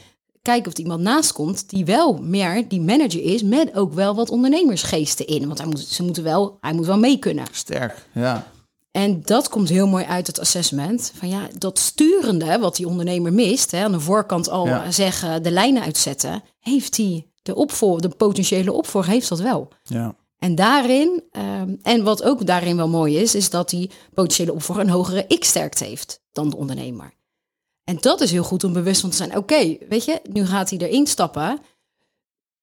[SPEAKER 5] Kijken of er iemand naast komt die wel meer die manager is. Met ook wel wat ondernemersgeesten in. Want hij moet, ze moeten wel, hij moet wel mee kunnen.
[SPEAKER 1] Sterk, ja.
[SPEAKER 5] En dat komt heel mooi uit het assessment. Van ja, dat sturende wat die ondernemer mist, hè, aan de voorkant al
[SPEAKER 1] Ja.
[SPEAKER 5] zeggen, de lijnen uitzetten, heeft hij de opvolger, de potentiële opvolger heeft dat wel.
[SPEAKER 1] ja.
[SPEAKER 5] En daarin, ehm, en wat ook daarin wel mooi is, is dat die potentiële opvolger een hogere x-sterkte heeft dan de ondernemer. En dat is heel goed om bewust van te zijn. Oké, weet je, nu gaat hij erin stappen.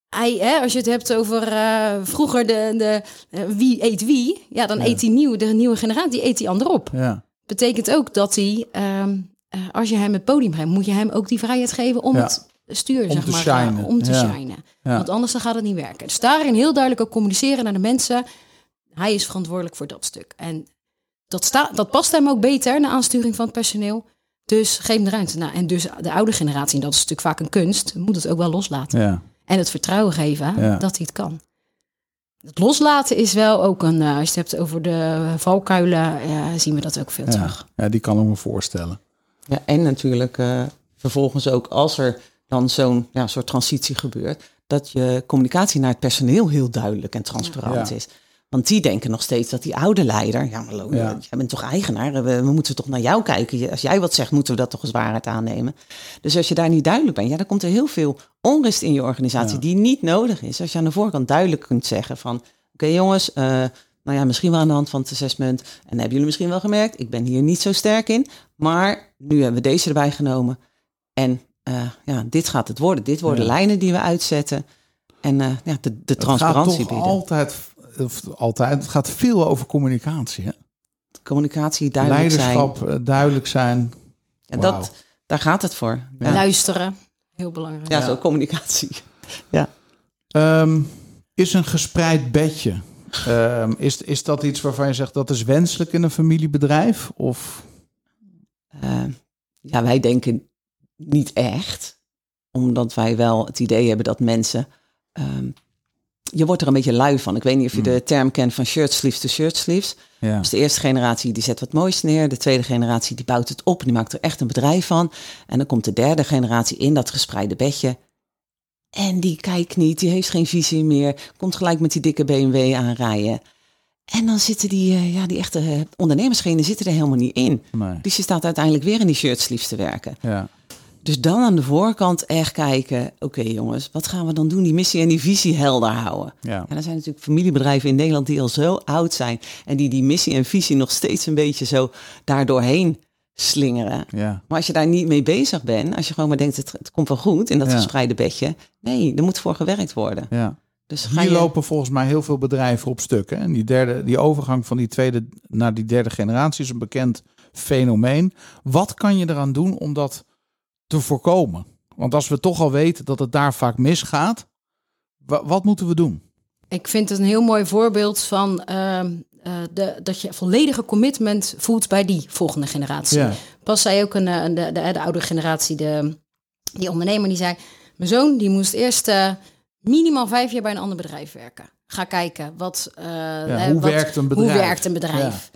[SPEAKER 5] Hij, hè, als je het hebt over eh, vroeger de, de eh, wie eet wie, ja, dan
[SPEAKER 1] Ja.
[SPEAKER 5] eet die nieuwe, de nieuwe generatie, die eet die ander op.
[SPEAKER 1] ja.
[SPEAKER 5] Betekent ook dat hij, ehm, eh, als je hem het podium geeft, moet je hem ook die vrijheid geven om
[SPEAKER 1] Ja.
[SPEAKER 5] het stuur,
[SPEAKER 1] Om
[SPEAKER 5] zeg
[SPEAKER 1] te
[SPEAKER 5] maar,
[SPEAKER 1] shinen.
[SPEAKER 5] om te shinen. Want anders dan gaat het niet werken. Dus daarin heel duidelijk ook communiceren naar de mensen. Hij is verantwoordelijk voor dat stuk. En dat, sta, dat past hem ook beter, de aansturing van het personeel. Dus geef hem de ruimte. Nou, en dus de oude generatie, en dat is natuurlijk vaak een kunst, moet het ook wel loslaten.
[SPEAKER 1] ja.
[SPEAKER 5] En het vertrouwen geven
[SPEAKER 1] Ja.
[SPEAKER 5] dat hij het kan. Het loslaten is wel ook een, eh, als je het hebt over de valkuilen, ja, zien we dat ook veel
[SPEAKER 1] Ja.
[SPEAKER 5] terug.
[SPEAKER 1] ja, die kan ik me voorstellen.
[SPEAKER 4] Ja, en natuurlijk eh, vervolgens ook als er dan zo'n ja, soort transitie gebeurt, dat je communicatie naar het personeel heel duidelijk en transparant
[SPEAKER 1] Ja.
[SPEAKER 4] is. Want die denken nog steeds dat die oude leider, ja maar
[SPEAKER 1] Ja.
[SPEAKER 4] jij bent toch eigenaar, we, we moeten toch naar jou kijken. Als jij wat zegt, moeten we dat toch als waarheid aannemen. Dus als je daar niet duidelijk bent, ja, dan komt er heel veel onrust in je organisatie
[SPEAKER 1] Ja.
[SPEAKER 4] die niet nodig is. Als je aan de voorkant duidelijk kunt zeggen van, oké jongens, eh, nou ja, misschien wel aan de hand van het assessment. En hebben jullie misschien wel gemerkt, ik ben hier niet zo sterk in. Maar nu hebben we deze erbij genomen. En eh, ja, dit gaat het worden. Dit worden
[SPEAKER 1] Ja.
[SPEAKER 4] lijnen die we uitzetten. En eh, ja, de, de
[SPEAKER 1] Het
[SPEAKER 4] transparantie
[SPEAKER 1] gaat toch
[SPEAKER 4] bieden.
[SPEAKER 1] altijd, of altijd, het gaat veel over communicatie. Hè?
[SPEAKER 4] Communicatie, duidelijk
[SPEAKER 1] Leiderschap,
[SPEAKER 4] zijn.
[SPEAKER 1] eh, duidelijk zijn.
[SPEAKER 4] En
[SPEAKER 1] Wauw.
[SPEAKER 4] dat, daar gaat het voor. Ja,
[SPEAKER 5] Luisteren, heel belangrijk.
[SPEAKER 4] ja,
[SPEAKER 1] Ja.
[SPEAKER 4] zo communicatie.
[SPEAKER 1] Ehm, is een gespreid bedje. ehm, is, is dat iets waarvan je zegt dat is wenselijk in een familiebedrijf? Of
[SPEAKER 4] Eh, ja, wij denken niet echt. Omdat wij wel het idee hebben dat mensen... ehm, je wordt er een beetje lui van. Ik weet niet of je
[SPEAKER 1] Hmm.
[SPEAKER 4] de term kent van shirt sleeves to shirt sleeves.
[SPEAKER 1] ja,
[SPEAKER 4] Dus de eerste generatie die zet wat moois neer. De tweede generatie die bouwt het op. Die maakt er echt een bedrijf van. En dan komt de derde generatie in dat gespreide bedje. En die kijkt niet, die heeft geen visie meer. Komt gelijk met die dikke BMW aanrijden. En dan zitten die, eh, ja, die echte eh, ondernemersgenen zitten er helemaal niet in.
[SPEAKER 1] nee,
[SPEAKER 4] Dus je staat uiteindelijk weer in die shirtsleeves te werken.
[SPEAKER 1] ja,
[SPEAKER 4] Dus dan aan de voorkant echt kijken. Oké jongens, wat gaan we dan doen? Die missie en die visie helder houden.
[SPEAKER 1] ja,
[SPEAKER 4] En er zijn natuurlijk familiebedrijven in Nederland die al zo oud zijn. En die die missie en visie nog steeds een beetje zo daardoorheen slingeren.
[SPEAKER 1] ja,
[SPEAKER 4] Maar als je daar niet mee bezig bent, als je gewoon maar denkt het, het komt wel goed in dat
[SPEAKER 1] Ja.
[SPEAKER 4] gespreide bedje. Nee, er moet voor gewerkt worden.
[SPEAKER 1] ja.
[SPEAKER 4] Dus ga
[SPEAKER 1] Hier
[SPEAKER 4] je,
[SPEAKER 1] lopen volgens mij heel veel bedrijven op stuk. Hè? En die, derde, die overgang van die tweede naar die derde generatie is een bekend fenomeen. Wat kan je eraan doen om dat te voorkomen? Want als we toch al weten dat het daar vaak misgaat, wa- wat moeten we doen?
[SPEAKER 5] Ik vind het een heel mooi voorbeeld van ehm, eh, de, dat je volledige commitment voelt bij die volgende generatie.
[SPEAKER 1] Ja,
[SPEAKER 5] Pas zei ook een, eh, een- de, de, de oude generatie, de, die ondernemer, die zei... Mijn zoon die moest eerst eh, minimaal vijf jaar bij een ander bedrijf werken. Ga kijken, wat, eh,
[SPEAKER 1] hoe
[SPEAKER 5] wat-
[SPEAKER 1] werkt een bedrijf?
[SPEAKER 5] Hoe werkt een bedrijf?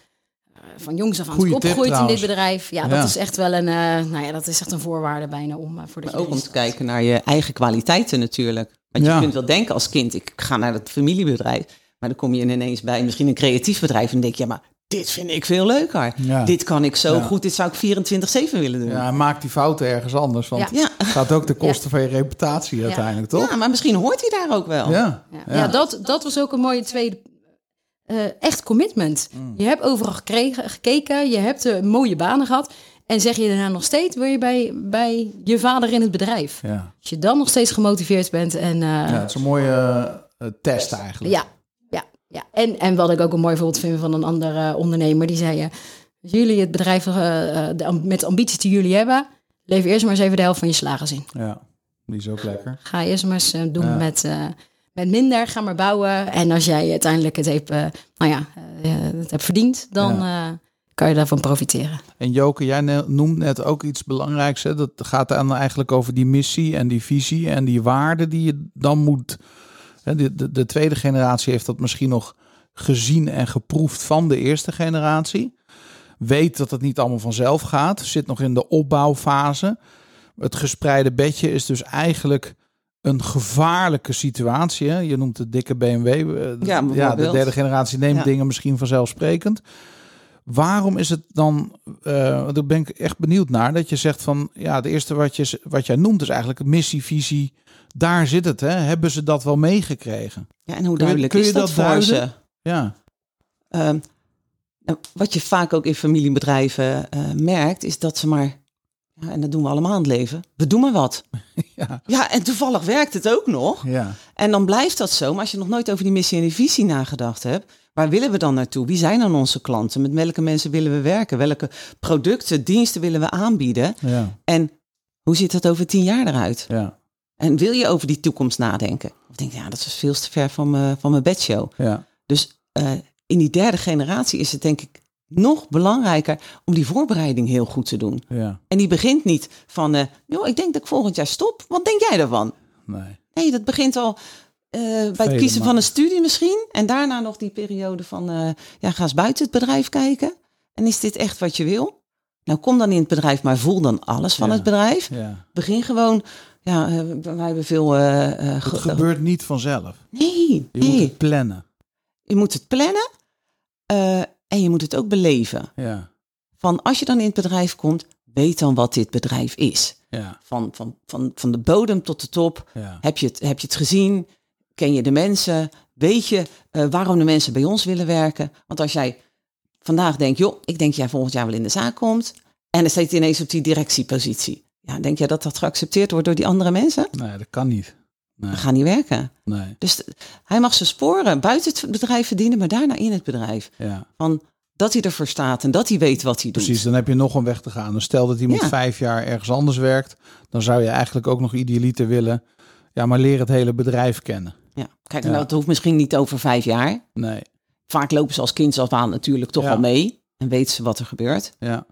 [SPEAKER 5] Van jongs af aan
[SPEAKER 1] Goeie
[SPEAKER 5] opgegroeid
[SPEAKER 1] tip
[SPEAKER 5] in dit
[SPEAKER 1] trouwens.
[SPEAKER 5] bedrijf. Ja,
[SPEAKER 1] Ja.
[SPEAKER 5] dat is echt wel een, eh, nou ja, dat is echt een voorwaarde bijna om eh, voor de
[SPEAKER 4] maar ook om te kijken naar je eigen kwaliteiten natuurlijk. Want
[SPEAKER 1] Ja.
[SPEAKER 4] je kunt wel denken als kind, ik ga naar dat familiebedrijf. Maar dan kom je ineens bij misschien een creatief bedrijf en denk je, ja, maar dit vind ik veel leuker.
[SPEAKER 1] Ja.
[SPEAKER 4] Dit kan ik zo
[SPEAKER 1] Ja.
[SPEAKER 4] goed, dit zou ik 24-7 willen doen.
[SPEAKER 1] ja, maak die fouten ergens anders. Want
[SPEAKER 5] Ja.
[SPEAKER 1] Het gaat ook ten koste van je reputatie uiteindelijk, toch?
[SPEAKER 4] Ja, maar misschien hoort hij daar ook wel.
[SPEAKER 1] Ja,
[SPEAKER 5] Ja, ja. dat, dat was ook een mooie tweede. Eh, echt commitment.
[SPEAKER 1] Mm.
[SPEAKER 5] Je hebt overal gekregen, gekeken, je hebt eh, mooie banen gehad. En zeg je daarna nog steeds, wil je bij, bij je vader in het bedrijf?
[SPEAKER 1] ja.
[SPEAKER 5] Als je dan nog steeds gemotiveerd bent en eh,
[SPEAKER 1] ja, het is een mooie test eigenlijk.
[SPEAKER 5] Ja, ja, ja. En, en wat ik ook een mooi voorbeeld vind van een andere ondernemer, die zei: jullie het bedrijf de, met de ambities die jullie hebben, lever eerst maar eens even de helft van je slagers in.
[SPEAKER 1] Ja, die is ook lekker.
[SPEAKER 5] Ga eerst maar eens doen
[SPEAKER 1] Ja.
[SPEAKER 5] met, met minder, ga maar bouwen. En als jij uiteindelijk het hebt, eh, nou ja, eh, het hebt verdiend, dan eh, kan je daarvan profiteren.
[SPEAKER 1] En Joke, jij noemt net ook iets belangrijks. Hè? Dat gaat dan eigenlijk over die missie en die visie en die waarden die je dan moet. Hè, de, de, de tweede generatie heeft dat misschien nog gezien en geproefd van de eerste generatie. Weet dat het niet allemaal vanzelf gaat. Zit nog in de opbouwfase. Het gespreide bedje is dus eigenlijk een gevaarlijke situatie. Hè? Je noemt het dikke BMW. eh,
[SPEAKER 4] Ja,
[SPEAKER 1] de derde generatie neemt
[SPEAKER 4] Ja.
[SPEAKER 1] dingen misschien vanzelfsprekend. Waarom is het dan, eh daar ben ik echt benieuwd naar, dat je zegt van, ja, de eerste wat, je, wat jij noemt is eigenlijk missie, visie, daar zit het. Hè? Hebben ze dat wel meegekregen?
[SPEAKER 4] Ja, en hoe
[SPEAKER 1] Kun je-
[SPEAKER 4] duidelijk
[SPEAKER 1] kun je
[SPEAKER 4] is dat,
[SPEAKER 1] dat
[SPEAKER 4] voor?
[SPEAKER 1] Ja,
[SPEAKER 4] Ehm, nou, wat je vaak ook in familiebedrijven eh, merkt, is dat ze maar, en dat doen we allemaal in het leven, we doen maar wat.
[SPEAKER 1] ja,
[SPEAKER 4] Ja, en toevallig werkt het ook nog.
[SPEAKER 1] ja,
[SPEAKER 4] En dan blijft dat zo. Maar als je nog nooit over die missie en die visie nagedacht hebt, waar willen we dan naartoe? Wie zijn dan onze klanten? Met welke mensen willen we werken? Welke producten, diensten willen we aanbieden?
[SPEAKER 1] ja,
[SPEAKER 4] En hoe ziet dat over tien jaar eruit?
[SPEAKER 1] ja,
[SPEAKER 4] En wil je over die toekomst nadenken? Of denk je, ja, dat is veel te ver van mijn, van mijn bedshow.
[SPEAKER 1] ja,
[SPEAKER 4] Dus eh, in die derde generatie is het denk ik nog belangrijker om die voorbereiding heel goed te doen.
[SPEAKER 1] ja,
[SPEAKER 4] En die begint niet van, eh joh, ik denk dat ik volgend jaar stop. Wat denk jij daarvan?
[SPEAKER 1] nee,
[SPEAKER 4] Nee, dat begint al eh, bij het kiezen van een studie misschien. En daarna nog die periode van, eh, ja, ga eens buiten het bedrijf kijken. En is dit echt wat je wil? Nou, kom dan in het bedrijf, maar voel dan alles van
[SPEAKER 1] Ja.
[SPEAKER 4] het bedrijf.
[SPEAKER 1] ja.
[SPEAKER 4] Begin gewoon, ja, wij hebben veel... eh,
[SPEAKER 1] Het
[SPEAKER 4] ge-
[SPEAKER 1] gebeurt niet vanzelf.
[SPEAKER 4] Nee,
[SPEAKER 1] Je moet het plannen.
[SPEAKER 4] Je moet het plannen eh, en je moet het ook beleven.
[SPEAKER 1] Ja,
[SPEAKER 4] Van als je dan in het bedrijf komt, weet dan wat dit bedrijf is.
[SPEAKER 1] ja,
[SPEAKER 4] Van, van, van, van de bodem tot de top.
[SPEAKER 1] ja,
[SPEAKER 4] Heb je, het, heb je het gezien? Ken je de mensen? Weet je eh, waarom de mensen bij ons willen werken? Want als jij vandaag denkt, joh, ik denk jij volgend jaar wel in de zaak komt. En dan staat je ineens op die directiepositie. Ja, denk jij dat dat geaccepteerd wordt door die andere mensen?
[SPEAKER 1] nee, dat kan niet. Nee,
[SPEAKER 4] Dat gaat niet werken.
[SPEAKER 1] nee,
[SPEAKER 4] Dus hij mag zijn sporen buiten het bedrijf verdienen, maar daarna in het bedrijf.
[SPEAKER 1] ja.
[SPEAKER 4] Van dat hij ervoor staat en dat hij weet wat hij doet.
[SPEAKER 1] Precies, dan heb je nog een weg te gaan. Dus stel dat iemand
[SPEAKER 4] Ja.
[SPEAKER 1] vijf jaar ergens anders werkt, dan zou je eigenlijk ook nog idealiter willen. Ja, maar leer het hele bedrijf kennen.
[SPEAKER 4] Ja. Kijk,
[SPEAKER 1] Ja.
[SPEAKER 4] nou, het hoeft misschien niet over vijf jaar.
[SPEAKER 1] Nee,
[SPEAKER 4] Vaak lopen ze als kind af aan natuurlijk toch
[SPEAKER 1] Ja.
[SPEAKER 4] al mee. En weten ze wat er gebeurt.
[SPEAKER 1] ja,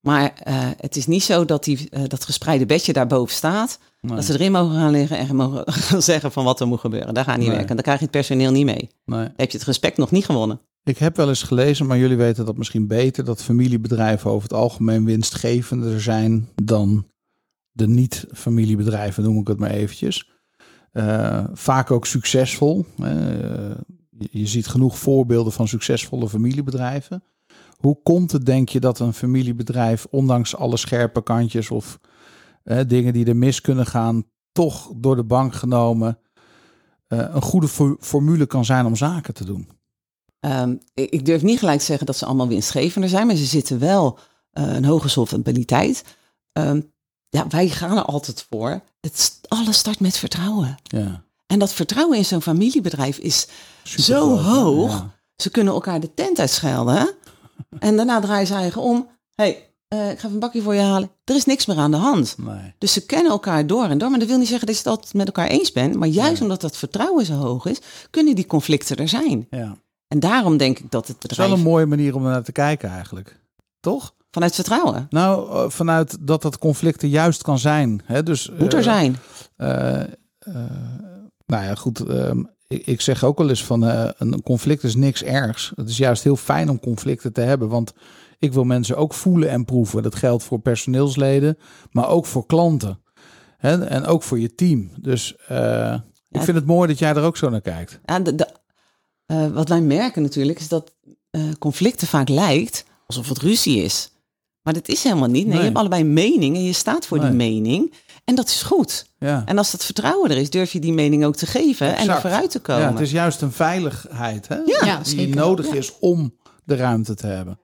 [SPEAKER 4] Maar eh, het is niet zo dat die, eh, dat gespreide bedje daarboven staat.
[SPEAKER 1] Nee,
[SPEAKER 4] Dat ze erin mogen gaan liggen en mogen gaan zeggen van wat er moet gebeuren. Dat gaat niet
[SPEAKER 1] Nee.
[SPEAKER 4] werken. Dan krijg je het personeel niet mee.
[SPEAKER 1] Nee.
[SPEAKER 4] heb je het respect nog niet gewonnen.
[SPEAKER 1] Ik heb wel eens gelezen, maar jullie weten dat misschien beter, dat familiebedrijven over het algemeen winstgevender zijn dan de niet-familiebedrijven, noem ik het maar eventjes. Eh, vaak ook succesvol. Je, je ziet genoeg voorbeelden van succesvolle familiebedrijven. Hoe komt het, denk je, dat een familiebedrijf, ondanks alle scherpe kantjes of dingen die er mis kunnen gaan, toch door de bank genomen eh, een goede fo- formule kan zijn om zaken te doen?
[SPEAKER 4] Ehm, ik, durf niet gelijk te zeggen dat ze allemaal winstgevender zijn. Maar ze zitten wel eh, een hoge solvabiliteit. Ehm, ja, wij gaan er altijd voor. Het, alles start met vertrouwen.
[SPEAKER 1] Ja.
[SPEAKER 4] En dat vertrouwen in zo'n familiebedrijf is zo hoog.
[SPEAKER 1] Ja.
[SPEAKER 4] Ze kunnen elkaar de tent uitschelden. en daarna draaien ze eigen om. hey, eh, ik ga even een bakje voor je halen. Er is niks meer aan de hand.
[SPEAKER 1] Nee.
[SPEAKER 4] Dus ze kennen elkaar door en door. Maar dat wil niet zeggen dat je het altijd met elkaar eens bent. Maar juist omdat dat vertrouwen zo hoog is, kunnen die conflicten er zijn.
[SPEAKER 1] Ja.
[SPEAKER 4] En daarom denk ik dat het
[SPEAKER 1] is wel een mooie manier om naar te kijken eigenlijk. Toch?
[SPEAKER 4] vanuit vertrouwen
[SPEAKER 1] Nou, eh, vanuit dat dat conflicten juist kan zijn. Hè? Dus,
[SPEAKER 4] moet er
[SPEAKER 1] eh,
[SPEAKER 4] zijn.
[SPEAKER 1] nou ja, goed. ehm, ik, ik zeg ook wel eens van een conflict is niks ergs. Het is juist heel fijn om conflicten te hebben. Want ik wil mensen ook voelen en proeven. Dat geldt voor personeelsleden, maar ook voor klanten. Hè? En ook voor je team. Dus eh, ik vind het mooi dat jij er ook zo naar kijkt.
[SPEAKER 4] Ja, de, de, eh, wat wij merken natuurlijk is dat eh, conflicten vaak lijkt alsof het ruzie is. Maar dat is helemaal niet. Nee,
[SPEAKER 1] Nee.
[SPEAKER 4] je hebt allebei een mening en je staat voor die mening. En dat is goed.
[SPEAKER 1] Ja.
[SPEAKER 4] En als dat vertrouwen er is, durf je die mening ook te geven en er vooruit te komen.
[SPEAKER 1] Ja, het is juist een veiligheid hè?
[SPEAKER 5] Ja,
[SPEAKER 1] die
[SPEAKER 5] zeker.
[SPEAKER 1] nodig is om de ruimte te hebben.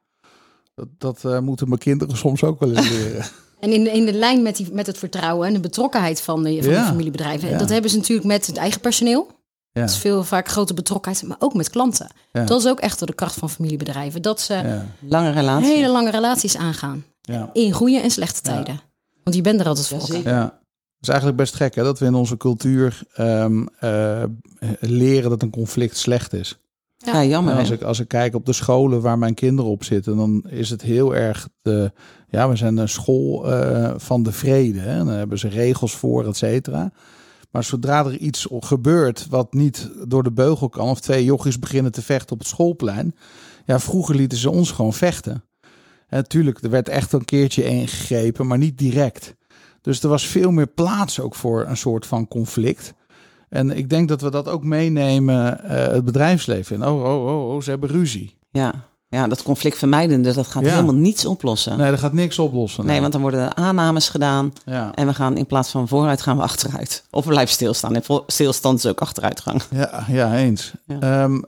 [SPEAKER 1] Dat, dat eh, moeten mijn kinderen soms ook wel eens leren.
[SPEAKER 5] En in de, in de lijn met, die, met het vertrouwen en de betrokkenheid van de, van
[SPEAKER 1] Ja.
[SPEAKER 5] de familiebedrijven.
[SPEAKER 1] Ja.
[SPEAKER 5] Dat hebben ze natuurlijk met het eigen personeel.
[SPEAKER 1] Ja,
[SPEAKER 5] Dat is veel vaak grote betrokkenheid, maar ook met klanten.
[SPEAKER 1] Ja.
[SPEAKER 5] Dat is ook echt de kracht van familiebedrijven. Dat ze
[SPEAKER 1] ja,
[SPEAKER 4] Lange relatie.
[SPEAKER 5] hele lange relaties aangaan.
[SPEAKER 1] ja,
[SPEAKER 5] In goede en slechte
[SPEAKER 1] Ja.
[SPEAKER 5] tijden. Want je bent er altijd voor
[SPEAKER 4] ja.
[SPEAKER 1] is eigenlijk best gek hè, dat we in onze cultuur ehm, eh, leren dat een conflict slecht is.
[SPEAKER 4] Ja,
[SPEAKER 5] Ja.
[SPEAKER 4] jammer.
[SPEAKER 1] En als, ik, als ik kijk op de scholen waar mijn kinderen op zitten, dan is het heel erg de. Ja, we zijn een school eh, van de vrede. Hè? Dan hebben ze regels voor, et cetera. Maar zodra er iets gebeurt wat niet door de beugel kan, of twee jochies beginnen te vechten op het schoolplein. Ja, vroeger lieten ze ons gewoon vechten. En natuurlijk, er werd echt een keertje ingegrepen, maar niet direct. Dus er was veel meer plaats ook voor een soort van conflict. En ik denk dat we dat ook meenemen eh, het bedrijfsleven in. Oh, oh, oh, oh, ze hebben ruzie.
[SPEAKER 4] Ja. ja, dat conflictvermijdende, dat gaat
[SPEAKER 1] Ja.
[SPEAKER 4] helemaal niets oplossen. Nee,
[SPEAKER 1] Nee, dat gaat niks oplossen.
[SPEAKER 4] want dan worden er aannames gedaan
[SPEAKER 1] ja.
[SPEAKER 4] en we gaan in plaats van vooruit gaan we achteruit. Of we blijven stilstaan. En stilstand is ook achteruitgang.
[SPEAKER 1] Ja, ja, eens.
[SPEAKER 4] Ja.
[SPEAKER 1] Ehm,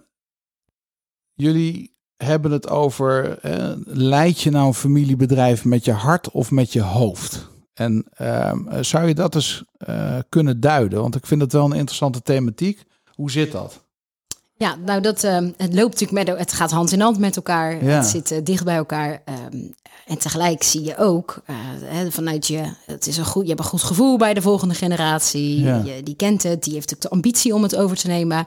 [SPEAKER 1] jullie hebben het over, eh, leid je nou een familiebedrijf met je hart of met je hoofd? En ehm, zou je dat eens eh, kunnen duiden? Want ik vind het wel een interessante thematiek. Hoe zit dat?
[SPEAKER 5] Ja, nou dat eh, het loopt natuurlijk met het gaat hand in hand met elkaar.
[SPEAKER 1] Ja.
[SPEAKER 5] Het zit eh, dicht bij elkaar. ehm, en tegelijk zie je ook eh, hè, vanuit je, het is een goed, je hebt een goed gevoel bij de volgende generatie.
[SPEAKER 1] Ja.
[SPEAKER 5] Je, die kent het, die heeft ook de ambitie om het over te nemen.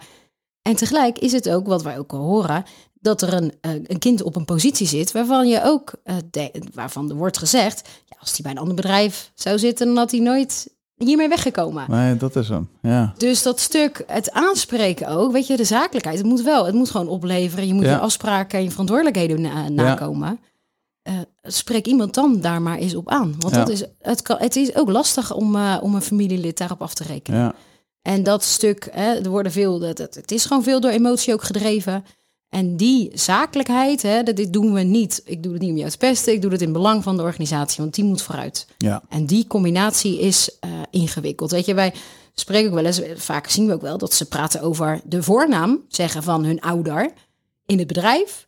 [SPEAKER 5] En tegelijk is het ook wat wij ook al horen, dat er een, eh, een kind op een positie zit waarvan je ook, eh, de- waarvan er wordt gezegd, ja, als die bij een ander bedrijf zou zitten, dan had hij nooit hiermee weggekomen.
[SPEAKER 1] Nee, dat is hem. Ja.
[SPEAKER 5] Dus dat stuk, het aanspreken ook, weet je, de zakelijkheid, het moet wel, het moet gewoon opleveren. Je moet
[SPEAKER 1] Ja.
[SPEAKER 5] je afspraken en je verantwoordelijkheden na- nakomen. Eh, spreek iemand dan daar maar eens op aan. Want
[SPEAKER 1] Ja.
[SPEAKER 5] dat is, het, kan, het is ook lastig om, om een familielid daarop af te rekenen.
[SPEAKER 1] ja.
[SPEAKER 5] En dat stuk, hè, er worden veel, dat, dat- het is gewoon veel door emotie ook gedreven. En die zakelijkheid, hè, dat, dit doen we niet. Ik doe het niet om jou te pesten, ik doe het in belang van de organisatie, want die moet vooruit.
[SPEAKER 1] Ja.
[SPEAKER 5] En die combinatie is eh, ingewikkeld. Weet je, wij spreken ook wel eens, vaak zien we ook wel dat ze praten over de voornaam, zeggen van hun ouder in het bedrijf.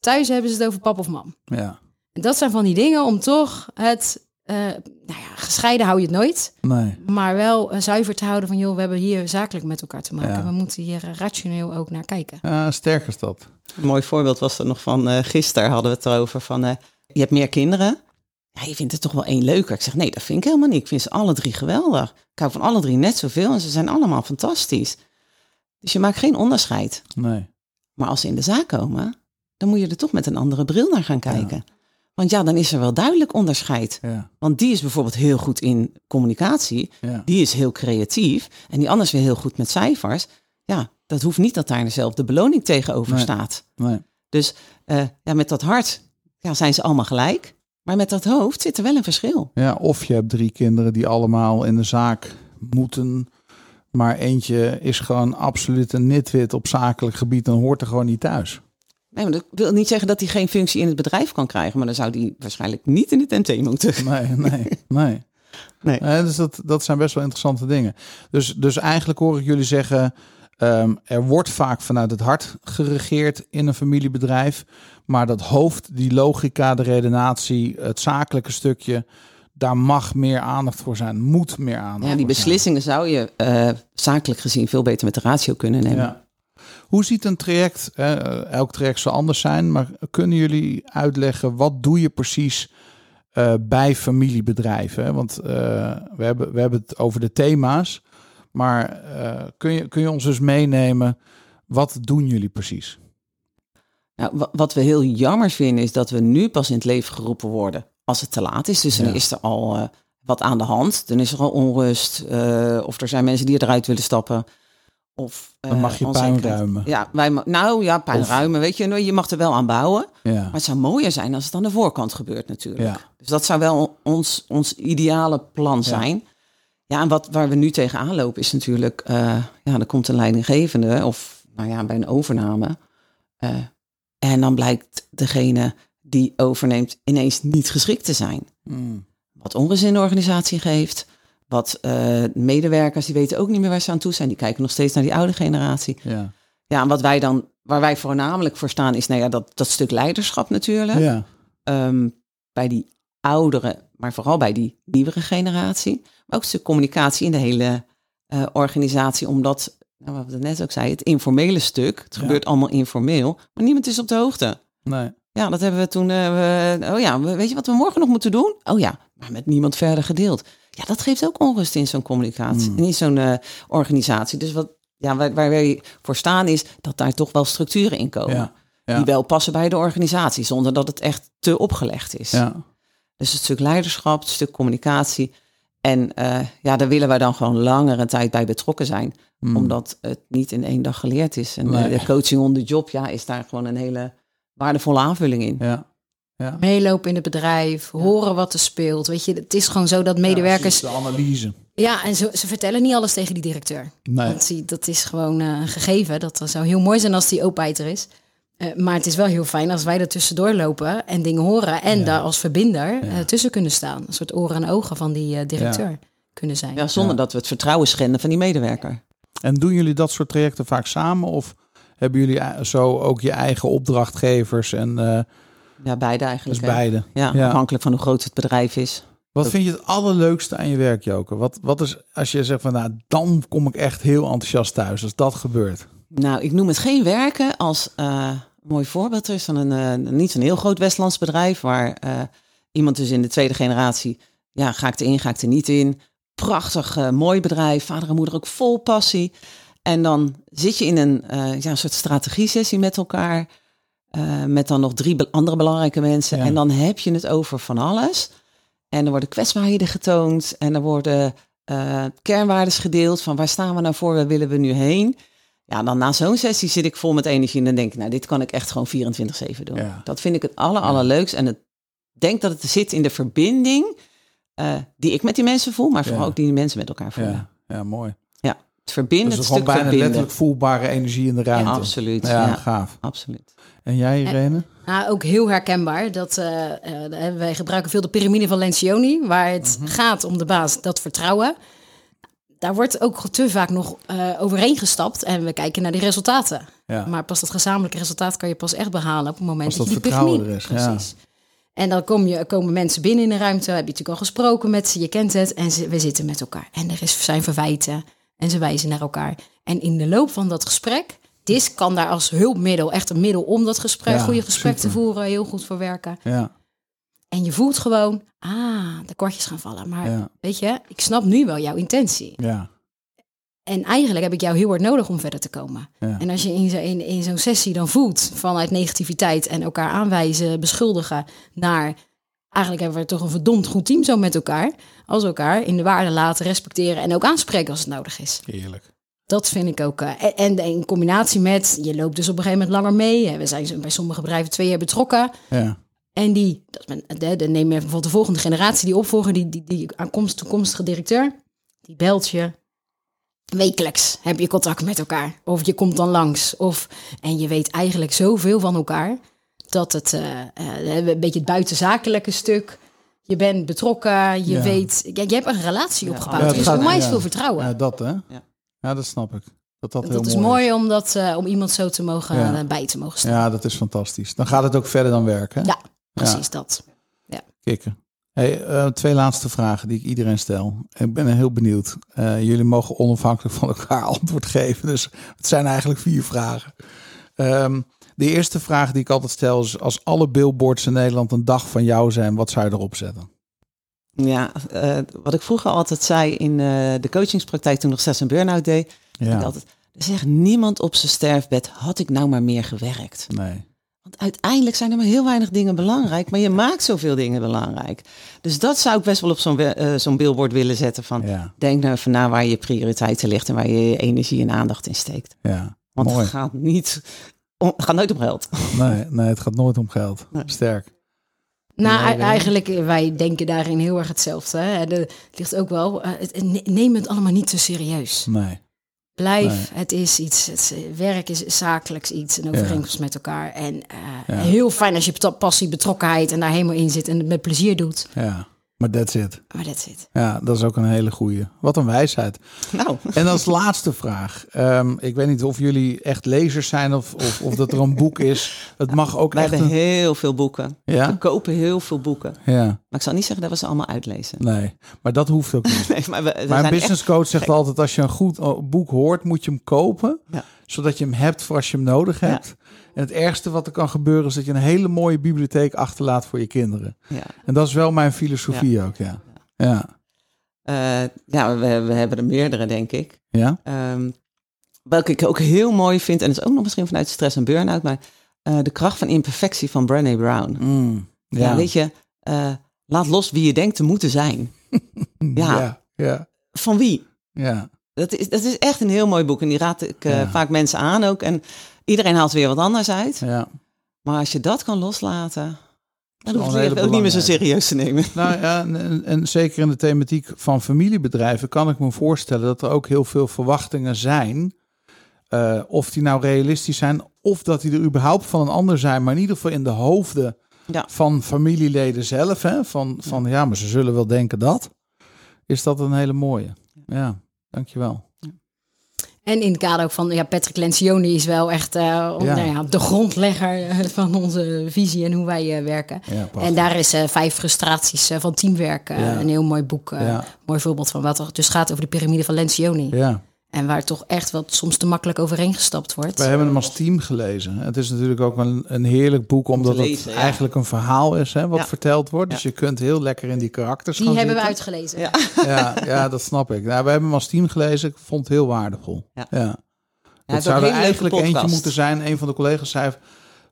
[SPEAKER 5] Thuis hebben ze het over pap of mam.
[SPEAKER 1] ja.
[SPEAKER 5] En dat zijn van die dingen om toch het, eh, nou ja, gescheiden hou je het nooit.
[SPEAKER 1] Nee.
[SPEAKER 5] Maar wel eh, zuiver te houden van, joh, we hebben hier zakelijk met elkaar te maken.
[SPEAKER 1] Ja.
[SPEAKER 5] We moeten hier eh, rationeel ook naar kijken.
[SPEAKER 1] Ja, sterk is dat.
[SPEAKER 4] Een mooi voorbeeld was er nog van eh gisteren hadden we het erover van eh, je hebt meer kinderen. Ja, je vindt er toch wel één leuker. Ik zeg nee, dat vind ik helemaal niet. Ik vind ze alle drie geweldig. Ik hou van alle drie net zoveel en ze zijn allemaal fantastisch. Dus je maakt geen onderscheid.
[SPEAKER 1] Nee.
[SPEAKER 4] Maar als ze in de zaak komen, dan moet je er toch met een andere bril naar gaan kijken. Want ja, dan is er wel duidelijk onderscheid.
[SPEAKER 1] Ja.
[SPEAKER 4] Want die is bijvoorbeeld heel goed in communicatie.
[SPEAKER 1] Ja.
[SPEAKER 4] Die is heel creatief. En die anders weer heel goed met cijfers. Ja, dat hoeft niet dat daar dezelfde beloning tegenover
[SPEAKER 1] Nee.
[SPEAKER 4] staat.
[SPEAKER 1] Nee.
[SPEAKER 4] Dus eh, ja, met dat hart ja, zijn ze allemaal gelijk. Maar met dat hoofd zit er wel een verschil.
[SPEAKER 1] Ja, of je hebt drie kinderen die allemaal in de zaak moeten. Maar eentje is gewoon absoluut een nitwit op zakelijk gebied en hoort er gewoon niet thuis.
[SPEAKER 4] Nee, maar dat wil niet zeggen dat hij geen functie in het bedrijf kan krijgen. Maar dan zou die waarschijnlijk niet in het NT moeten.
[SPEAKER 1] Nee, nee, nee.
[SPEAKER 4] Nee.
[SPEAKER 1] Dus dat, dat zijn best wel interessante dingen. Dus, dus eigenlijk hoor ik jullie zeggen, ehm, er wordt vaak vanuit het hart geregeerd in een familiebedrijf. Maar dat hoofd, die logica, de redenatie, het zakelijke stukje, daar mag meer aandacht voor zijn. Moet meer aandacht
[SPEAKER 4] Ja, die
[SPEAKER 1] zijn.
[SPEAKER 4] beslissingen zou je eh, zakelijk gezien veel beter met de ratio kunnen nemen.
[SPEAKER 1] Ja. Hoe ziet een traject, eh, elk traject zal anders zijn, maar kunnen jullie uitleggen wat doe je precies eh, bij familiebedrijven? hè? Want eh, we, hebben, we hebben het over de thema's, maar kun, je, kun je ons dus meenemen, wat doen jullie precies?
[SPEAKER 4] Nou, wa- wat we heel jammer vinden is dat we nu pas in het leven geroepen worden als het te laat is. Dus
[SPEAKER 1] Ja.
[SPEAKER 4] dan is er al wat aan de hand. Dan is er al onrust. of er zijn mensen die eruit willen stappen. Of,
[SPEAKER 1] Dan
[SPEAKER 4] eh,
[SPEAKER 1] mag je
[SPEAKER 4] onzekerheid.
[SPEAKER 1] ruimen.
[SPEAKER 4] Ja, wij, nou ja, puin
[SPEAKER 1] Of-
[SPEAKER 4] ruimen. Weet je, je mag er wel aan bouwen.
[SPEAKER 1] Ja,
[SPEAKER 4] Maar het zou mooier zijn als het aan de voorkant gebeurt natuurlijk.
[SPEAKER 1] ja,
[SPEAKER 4] Dus dat zou wel ons, ons ideale plan zijn. Ja, en wat, waar we nu tegenaan lopen is natuurlijk... eh, ja, er komt een leidinggevende of nou ja, bij een overname. eh, en dan blijkt degene die overneemt ineens niet geschikt te zijn.
[SPEAKER 1] Mm,
[SPEAKER 4] Wat onrust in de organisatie geeft. Wat eh, medewerkers, die weten ook niet meer waar ze aan toe zijn. Die kijken nog steeds naar die oude generatie.
[SPEAKER 1] ja,
[SPEAKER 4] Ja, en wat wij dan, waar wij voornamelijk voor staan, is nou ja, dat, dat stuk leiderschap natuurlijk
[SPEAKER 1] ja,
[SPEAKER 4] ehm, bij die oudere, maar vooral bij die nieuwere generatie. Maar ook een stuk communicatie in de hele eh, organisatie, omdat, nou, wat we net ook zei, het informele stuk, het
[SPEAKER 1] Ja.
[SPEAKER 4] gebeurt allemaal informeel, maar niemand is op de hoogte.
[SPEAKER 1] nee,
[SPEAKER 4] Ja, dat hebben we toen, eh, we- oh ja, we- weet je wat we morgen nog moeten doen? Oh ja, maar met niemand verder gedeeld. Ja, dat geeft ook onrust in zo'n communicatie,
[SPEAKER 1] Hmm.
[SPEAKER 4] in zo'n eh, organisatie. Dus wat, ja, waar, waar wij voor staan is dat daar toch wel structuren in komen.
[SPEAKER 1] Ja. Ja.
[SPEAKER 4] Die wel passen bij de organisatie, zonder dat het echt te opgelegd is.
[SPEAKER 1] Ja.
[SPEAKER 4] Dus het stuk leiderschap, het stuk communicatie. En eh, ja, daar willen wij dan gewoon langere tijd bij betrokken zijn.
[SPEAKER 1] Hmm.
[SPEAKER 4] Omdat het niet in één dag geleerd is. En
[SPEAKER 1] Nee.
[SPEAKER 4] eh, de coaching on the job, ja, is daar gewoon een hele waardevolle aanvulling in.
[SPEAKER 1] Ja. Ja.
[SPEAKER 5] Meelopen in het bedrijf, horen wat er speelt. Weet je, het is gewoon zo dat medewerkers.
[SPEAKER 1] Ja, de analyse.
[SPEAKER 5] Ja, en ze, ze vertellen niet alles tegen die directeur.
[SPEAKER 1] Nee.
[SPEAKER 5] Want die, dat is gewoon eh, een gegeven. Dat zou heel mooi zijn als die openheid er is. Eh, maar het is wel heel fijn als wij er tussendoor lopen en dingen horen. En daar als verbinder eh, tussen kunnen staan. Een soort oren en ogen van die eh, directeur kunnen zijn.
[SPEAKER 4] Ja, zonder
[SPEAKER 1] Ja.
[SPEAKER 4] dat we het vertrouwen schenden van die medewerker.
[SPEAKER 1] En doen jullie dat soort trajecten vaak samen? Of hebben jullie zo ook je eigen opdrachtgevers? En eh
[SPEAKER 4] Ja, beide
[SPEAKER 1] dus
[SPEAKER 4] eigenlijk. hè.
[SPEAKER 1] beide.
[SPEAKER 4] Ja,
[SPEAKER 1] Ja.
[SPEAKER 4] afhankelijk van hoe groot het bedrijf is.
[SPEAKER 1] Wat vind je het allerleukste aan je werk, Joke? Wat, wat is, als je zegt van nou, dan kom ik echt heel enthousiast thuis als dat gebeurt.
[SPEAKER 4] Nou, ik noem het geen werken als eh, mooi voorbeeld. Er is van een, eh, niet zo'n heel groot Westlands bedrijf waar eh, iemand dus in de tweede generatie, ja, ga ik erin, ga ik er niet in. Prachtig, mooi bedrijf, vader en moeder ook vol passie. En dan zit je in een, ja, soort strategie-sessie met elkaar, eh, met dan nog drie andere belangrijke mensen.
[SPEAKER 1] Ja.
[SPEAKER 4] En dan heb je het over van alles. En er worden kwetsbaarheden getoond en er worden eh kernwaardes gedeeld van waar staan we nou voor, waar willen we nu heen. Ja, dan na zo'n sessie zit ik vol met energie en dan denk ik, nou, dit kan ik echt gewoon 24-7 doen.
[SPEAKER 1] Ja.
[SPEAKER 4] Dat vind ik het aller, allerleukst. En het denk dat het zit in de verbinding eh, die ik met die mensen voel, maar vooral
[SPEAKER 1] Ja.
[SPEAKER 4] ook die mensen met elkaar voelen.
[SPEAKER 1] Ja, ja mooi.
[SPEAKER 4] Het verbinden,
[SPEAKER 1] Dus
[SPEAKER 4] het
[SPEAKER 1] gewoon bijna
[SPEAKER 4] verbinden.
[SPEAKER 1] letterlijk voelbare energie in de ruimte.
[SPEAKER 4] Ja, absoluut.
[SPEAKER 1] Ja,
[SPEAKER 4] Ja,
[SPEAKER 1] gaaf.
[SPEAKER 4] absoluut.
[SPEAKER 1] En jij, Irene?
[SPEAKER 5] Nou, ook heel herkenbaar. Dat, eh, eh, wij gebruiken veel de piramide van Lencioni, waar het gaat om de baas, dat vertrouwen. Daar wordt ook te vaak nog eh, overheen gestapt en we kijken naar die resultaten.
[SPEAKER 1] Ja.
[SPEAKER 5] Maar pas dat gezamenlijke resultaat kan je pas echt behalen op het moment dat,
[SPEAKER 1] dat
[SPEAKER 5] je die
[SPEAKER 1] vertrouwen
[SPEAKER 5] piramide...
[SPEAKER 1] er is, ja.
[SPEAKER 5] Precies. En dan kom je, komen mensen binnen in de ruimte, heb je natuurlijk al gesproken met ze, je kent het, en ze, we zitten met elkaar. En er is, zijn verwijten en ze wijzen naar elkaar. En in de loop van dat gesprek, DIS kan daar als hulpmiddel, echt een middel om dat gesprek,
[SPEAKER 1] Ja,
[SPEAKER 5] goede gesprek te voeren, heel goed verwerken.
[SPEAKER 1] Ja,
[SPEAKER 5] En je voelt gewoon, ah, de kwartjes gaan vallen. Maar
[SPEAKER 1] ja,
[SPEAKER 5] weet je, ik snap nu wel jouw intentie.
[SPEAKER 1] ja.
[SPEAKER 5] En eigenlijk heb ik jou heel hard nodig om verder te komen.
[SPEAKER 1] Ja.
[SPEAKER 5] En als je in, zo, in, in zo'n sessie dan voelt vanuit negativiteit en elkaar aanwijzen, beschuldigen naar eigenlijk hebben we toch een verdomd goed team zo met elkaar. Als elkaar in de waarde laten respecteren en ook aanspreken als het nodig is.
[SPEAKER 1] Heerlijk.
[SPEAKER 5] Dat vind ik ook. eh, en, en in combinatie met, je loopt dus op een gegeven moment langer mee. We zijn zo bij sommige bedrijven twee jaar betrokken.
[SPEAKER 1] Ja,
[SPEAKER 5] En die, dat de, de, neem even bijvoorbeeld de volgende generatie, die opvolger, die, die, die aankomst, toekomstige directeur, die belt je. Wekelijks heb je contact met elkaar. Of je komt dan langs. Of, en je weet eigenlijk zoveel van elkaar. Dat het eh, eh, een beetje het buitenzakelijke stuk. Je bent betrokken. Je
[SPEAKER 1] Ja.
[SPEAKER 5] weet. Ja, je hebt een relatie
[SPEAKER 4] Ja,
[SPEAKER 5] opgebouwd.
[SPEAKER 4] ja,
[SPEAKER 5] er
[SPEAKER 4] het
[SPEAKER 5] is
[SPEAKER 1] gaat-
[SPEAKER 5] onwijs
[SPEAKER 1] ja.
[SPEAKER 5] veel vertrouwen.
[SPEAKER 1] ja dat hè?
[SPEAKER 4] Ja.
[SPEAKER 1] Ja, dat snap ik. Dat dat,
[SPEAKER 5] dat
[SPEAKER 1] heel
[SPEAKER 5] is
[SPEAKER 1] mooi
[SPEAKER 5] mooi om, dat, eh, om iemand zo te mogen
[SPEAKER 1] Ja.
[SPEAKER 5] eh, bij te mogen staan.
[SPEAKER 1] Ja, dat is fantastisch. Dan gaat het ook verder dan werken. hè?
[SPEAKER 5] Ja, Precies dat.
[SPEAKER 1] Kikken. Hey, eh, twee laatste vragen die ik iedereen stel. Ik ben heel benieuwd. Jullie mogen onafhankelijk van elkaar antwoord geven. Dus het zijn eigenlijk vier vragen. Ehm, de eerste vraag die ik altijd stel is: als alle billboards in Nederland een dag van jou zijn, wat zou je erop zetten?
[SPEAKER 4] Ja, eh, wat ik vroeger altijd zei in eh, de coachingspraktijk toen nog zes en burn-out deed. Ik
[SPEAKER 1] Ja,
[SPEAKER 4] altijd, er zegt niemand op zijn sterfbed, had ik nou maar meer gewerkt.
[SPEAKER 1] nee.
[SPEAKER 4] Want uiteindelijk zijn er maar heel weinig dingen belangrijk, maar je maakt zoveel dingen belangrijk. Dus dat zou ik best wel op zo'n eh, zo'n billboard willen zetten van,
[SPEAKER 1] Ja,
[SPEAKER 4] denk nou even na waar je prioriteiten ligt en waar je je energie en aandacht in steekt.
[SPEAKER 1] ja.
[SPEAKER 4] Want
[SPEAKER 1] Mooi.
[SPEAKER 4] het gaat niet, om, het gaat nooit om geld.
[SPEAKER 1] Nee, nee, het gaat nooit om geld.
[SPEAKER 4] Nee.
[SPEAKER 1] Sterk.
[SPEAKER 5] Nou, eigenlijk, eh, wij denken daarin heel erg hetzelfde. Hè. De- Het ligt ook wel, eh, ne- neem het allemaal niet te serieus.
[SPEAKER 1] Nee.
[SPEAKER 5] Blijf, het is iets, het eh, werk is zakelijks iets, een overeenkomst met elkaar. En eh,
[SPEAKER 1] Ja.
[SPEAKER 5] heel fijn als je passie, betrokkenheid en daar helemaal in zit en het met plezier doet.
[SPEAKER 1] Ja, maar that's it.
[SPEAKER 5] Maar dat zit.
[SPEAKER 1] Ja, dat is ook een hele goeie. Wat een wijsheid.
[SPEAKER 4] Nou,
[SPEAKER 1] En als laatste vraag. Ehm, ik weet niet of jullie echt lezers zijn of, of, of dat er een boek is. Het mag ook
[SPEAKER 4] wij
[SPEAKER 1] echt
[SPEAKER 4] hebben
[SPEAKER 1] een...
[SPEAKER 4] heel veel boeken. We
[SPEAKER 1] Ja?
[SPEAKER 4] kopen heel veel boeken.
[SPEAKER 1] Ja,
[SPEAKER 4] Maar ik zal niet zeggen dat we ze allemaal uitlezen.
[SPEAKER 1] nee. Maar dat hoeft ook niet.
[SPEAKER 4] Nee, maar we, we
[SPEAKER 1] business coach zegt altijd, als je een goed eh, boek hoort, moet je hem kopen.
[SPEAKER 4] Ja.
[SPEAKER 1] Zodat je hem hebt voor als je hem nodig
[SPEAKER 4] Ja.
[SPEAKER 1] En het ergste wat er kan gebeuren is dat je een hele mooie bibliotheek achterlaat voor je kinderen.
[SPEAKER 4] Ja.
[SPEAKER 1] En dat is wel mijn filosofie ook, ja. Ja,
[SPEAKER 4] Eh, ja, we, we hebben er meerdere, denk ik.
[SPEAKER 1] Ja?
[SPEAKER 4] Ehm, welke ik ook heel mooi vind, en dat is ook nog misschien vanuit stress en burn-out, maar eh, de kracht van imperfectie van Brené Brown.
[SPEAKER 1] Mm,
[SPEAKER 4] Ja, weet je, eh, laat los wie je denkt te moeten zijn. ja.
[SPEAKER 1] ja. Ja.
[SPEAKER 4] Van wie?
[SPEAKER 1] Ja.
[SPEAKER 4] Dat is, dat is echt een heel mooi boek en die raad ik
[SPEAKER 1] Ja.
[SPEAKER 4] vaak mensen aan ook. En iedereen haalt weer wat anders uit.
[SPEAKER 1] ja.
[SPEAKER 4] Maar als je dat kan loslaten, dan hoef je het ook niet meer zo serieus te nemen.
[SPEAKER 1] Nou ja, en, zeker in de thematiek van familiebedrijven kan ik me voorstellen dat er ook heel veel verwachtingen zijn. Eh, of die nou realistisch zijn, of dat die er überhaupt van een ander zijn, maar in ieder geval in de hoofden
[SPEAKER 4] Ja.
[SPEAKER 1] van familieleden zelf. Hè? Van, van ja, maar ze zullen wel denken dat. Is dat een hele mooie. Ja, dankjewel.
[SPEAKER 5] En in het kader ook van, ja, Patrick Lencioni is wel echt om-
[SPEAKER 1] Ja.
[SPEAKER 5] Nou ja, de grondlegger eh, van onze visie en hoe wij eh, werken.
[SPEAKER 1] Ja.
[SPEAKER 5] En daar is Vijf Frustraties van Teamwerk een heel mooi boek. Mooi voorbeeld van wat er dus gaat over de piramide van Lencioni.
[SPEAKER 1] ja.
[SPEAKER 5] En waar toch echt wat soms te makkelijk overheen gestapt wordt.
[SPEAKER 1] Wij hebben hem als team gelezen. Het is natuurlijk ook een, een heerlijk boek, omdat
[SPEAKER 4] lezen,
[SPEAKER 1] het
[SPEAKER 4] ja.
[SPEAKER 1] eigenlijk een verhaal is hè, wat
[SPEAKER 4] Ja.
[SPEAKER 1] verteld wordt. Dus je kunt heel lekker in die karakters
[SPEAKER 5] Die
[SPEAKER 1] gaan
[SPEAKER 5] hebben we uitgelezen.
[SPEAKER 4] Ja.
[SPEAKER 1] Ja, ja, dat snap ik. Nou, we hebben hem als team gelezen. Ik vond het heel waardevol.
[SPEAKER 4] Ja. Ook
[SPEAKER 1] zou er eigenlijk eentje moeten zijn. Een van de collega's zei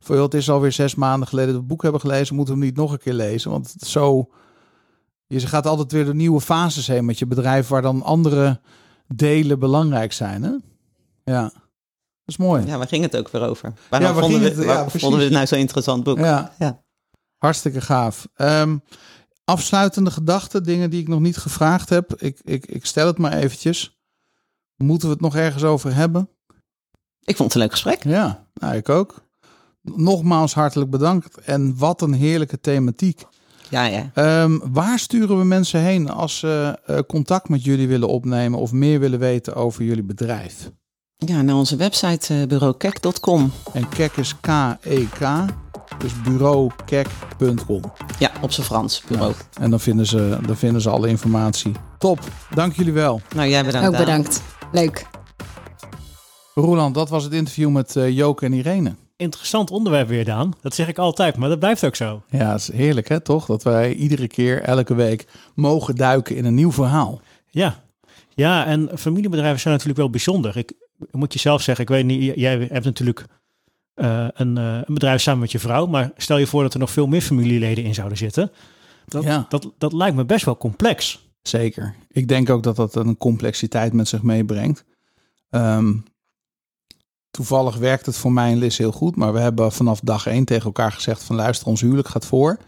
[SPEAKER 1] van, joh, het is alweer zes maanden geleden dat we het boek hebben gelezen. Moeten we hem niet nog een keer lezen? Want zo... Je gaat altijd weer door nieuwe fases heen met je bedrijf... waar dan andere delen belangrijk zijn. Hè? Ja, dat is mooi.
[SPEAKER 4] Ja, waar ging het ook weer over? Waarom,
[SPEAKER 1] Ja, waar
[SPEAKER 4] vonden, we,
[SPEAKER 1] het? Ja,
[SPEAKER 4] vonden we het nou zo'n interessant boek?
[SPEAKER 1] Ja.
[SPEAKER 4] Ja.
[SPEAKER 1] Hartstikke gaaf. Ehm, afsluitende gedachten, dingen die ik nog niet gevraagd heb. Ik, ik, ik stel het maar eventjes. Moeten we het nog ergens over hebben?
[SPEAKER 4] Ik vond het een leuk gesprek.
[SPEAKER 1] Ja, nou, ik ook. Nogmaals hartelijk bedankt. En wat een heerlijke thematiek.
[SPEAKER 4] Ja, ja.
[SPEAKER 1] Ehm, waar sturen we mensen heen als ze eh, contact met jullie willen opnemen of meer willen weten over jullie bedrijf?
[SPEAKER 4] Ja, naar onze website uh, bureaukek.com.
[SPEAKER 1] En kek is K-E-K, dus bureaukek.com.
[SPEAKER 4] Ja, op zijn Frans, bureau.
[SPEAKER 1] En dan vinden, ze, dan vinden ze alle informatie. Top, dank jullie wel.
[SPEAKER 4] Nou, jij bedankt.
[SPEAKER 5] Ook bedankt. Leuk.
[SPEAKER 1] Roland, dat was het interview met eh Joke en Irene.
[SPEAKER 3] Interessant onderwerp weer, Daan. Dat zeg ik altijd, maar dat blijft ook zo.
[SPEAKER 1] Ja, het is heerlijk hè, toch? Dat wij iedere keer, elke week, mogen duiken in een nieuw verhaal.
[SPEAKER 3] Ja. Ja, en familiebedrijven zijn natuurlijk wel bijzonder. Ik moet je zelf zeggen, ik weet niet, jij hebt natuurlijk uh, een, uh, een, bedrijf samen met je vrouw, maar stel je voor dat er nog veel meer familieleden in zouden zitten. Dat,
[SPEAKER 1] ja.
[SPEAKER 3] dat, dat lijkt me best wel complex.
[SPEAKER 1] Zeker. Ik denk ook dat dat een complexiteit met zich meebrengt. Um, toevallig werkt het voor mij en Liz heel goed, maar we hebben vanaf dag één tegen elkaar gezegd van luister, ons huwelijk gaat voor.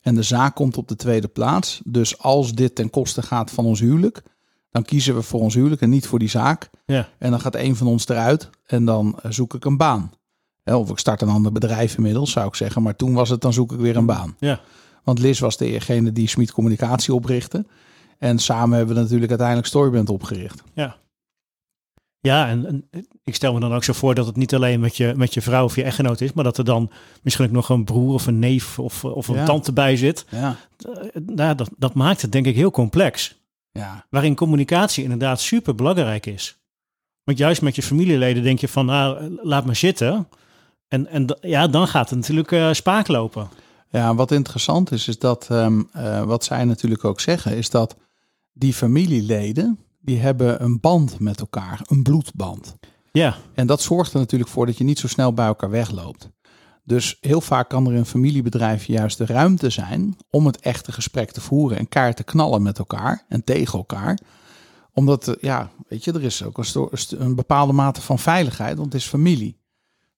[SPEAKER 1] En de zaak komt op de tweede plaats. Dus als dit ten koste gaat van ons huwelijk, dan kiezen we voor ons huwelijk en niet voor die zaak.
[SPEAKER 3] Ja.
[SPEAKER 1] En dan gaat een van ons eruit en dan zoek ik een baan. Of ik start een ander bedrijf inmiddels, zou ik zeggen. Maar toen was het, dan zoek ik weer een baan.
[SPEAKER 3] Ja.
[SPEAKER 1] Want Liz was degene die Smit Communicatie oprichtte. En samen hebben we natuurlijk uiteindelijk Storyband opgericht.
[SPEAKER 3] Ja. Ja, en, en, ik stel me dan ook zo voor dat het niet alleen met je, met je vrouw of je echtgenoot is, maar dat er dan misschien ook nog een broer of een neef of, of een
[SPEAKER 1] Ja.
[SPEAKER 3] tante bij zit.
[SPEAKER 1] Ja.
[SPEAKER 3] Nou, dat, dat maakt het denk ik heel complex.
[SPEAKER 1] Ja.
[SPEAKER 3] Waarin communicatie inderdaad super belangrijk is. Want juist met je familieleden denk je van, nou, laat maar zitten. En, en ja, dan gaat het natuurlijk uh, spaak lopen.
[SPEAKER 1] Ja, wat interessant is, is dat, um, uh, wat zij natuurlijk ook zeggen, is dat die familieleden, die hebben een band met elkaar, een bloedband.
[SPEAKER 3] Ja.
[SPEAKER 1] En dat zorgt er natuurlijk voor dat je niet zo snel bij elkaar wegloopt. Dus heel vaak kan er in familiebedrijven juist de ruimte zijn om het echte gesprek te voeren en kaart te knallen met elkaar en tegen elkaar. Omdat, ja, weet je, er is ook een, een bepaalde mate van veiligheid, want het is familie.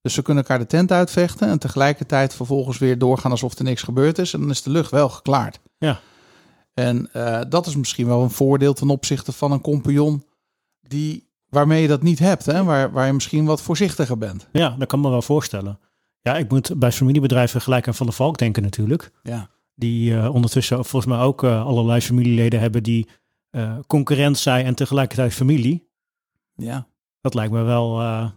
[SPEAKER 1] Dus ze kunnen elkaar de tent uitvechten en tegelijkertijd vervolgens weer doorgaan alsof er niks gebeurd is. En dan is de lucht wel geklaard.
[SPEAKER 3] Ja.
[SPEAKER 1] En uh, dat is misschien wel een voordeel ten opzichte van een compagnon die, waarmee je dat niet hebt. Hè? Waar, waar je misschien wat voorzichtiger bent.
[SPEAKER 3] Ja, dat kan me wel voorstellen. Ja, ik moet bij familiebedrijven gelijk aan Van der Valk denken natuurlijk.
[SPEAKER 1] Ja.
[SPEAKER 3] Die uh, ondertussen volgens mij ook uh, allerlei familieleden hebben die concurrent zijn en tegelijkertijd familie.
[SPEAKER 1] Ja.
[SPEAKER 3] Dat lijkt me wel, ja,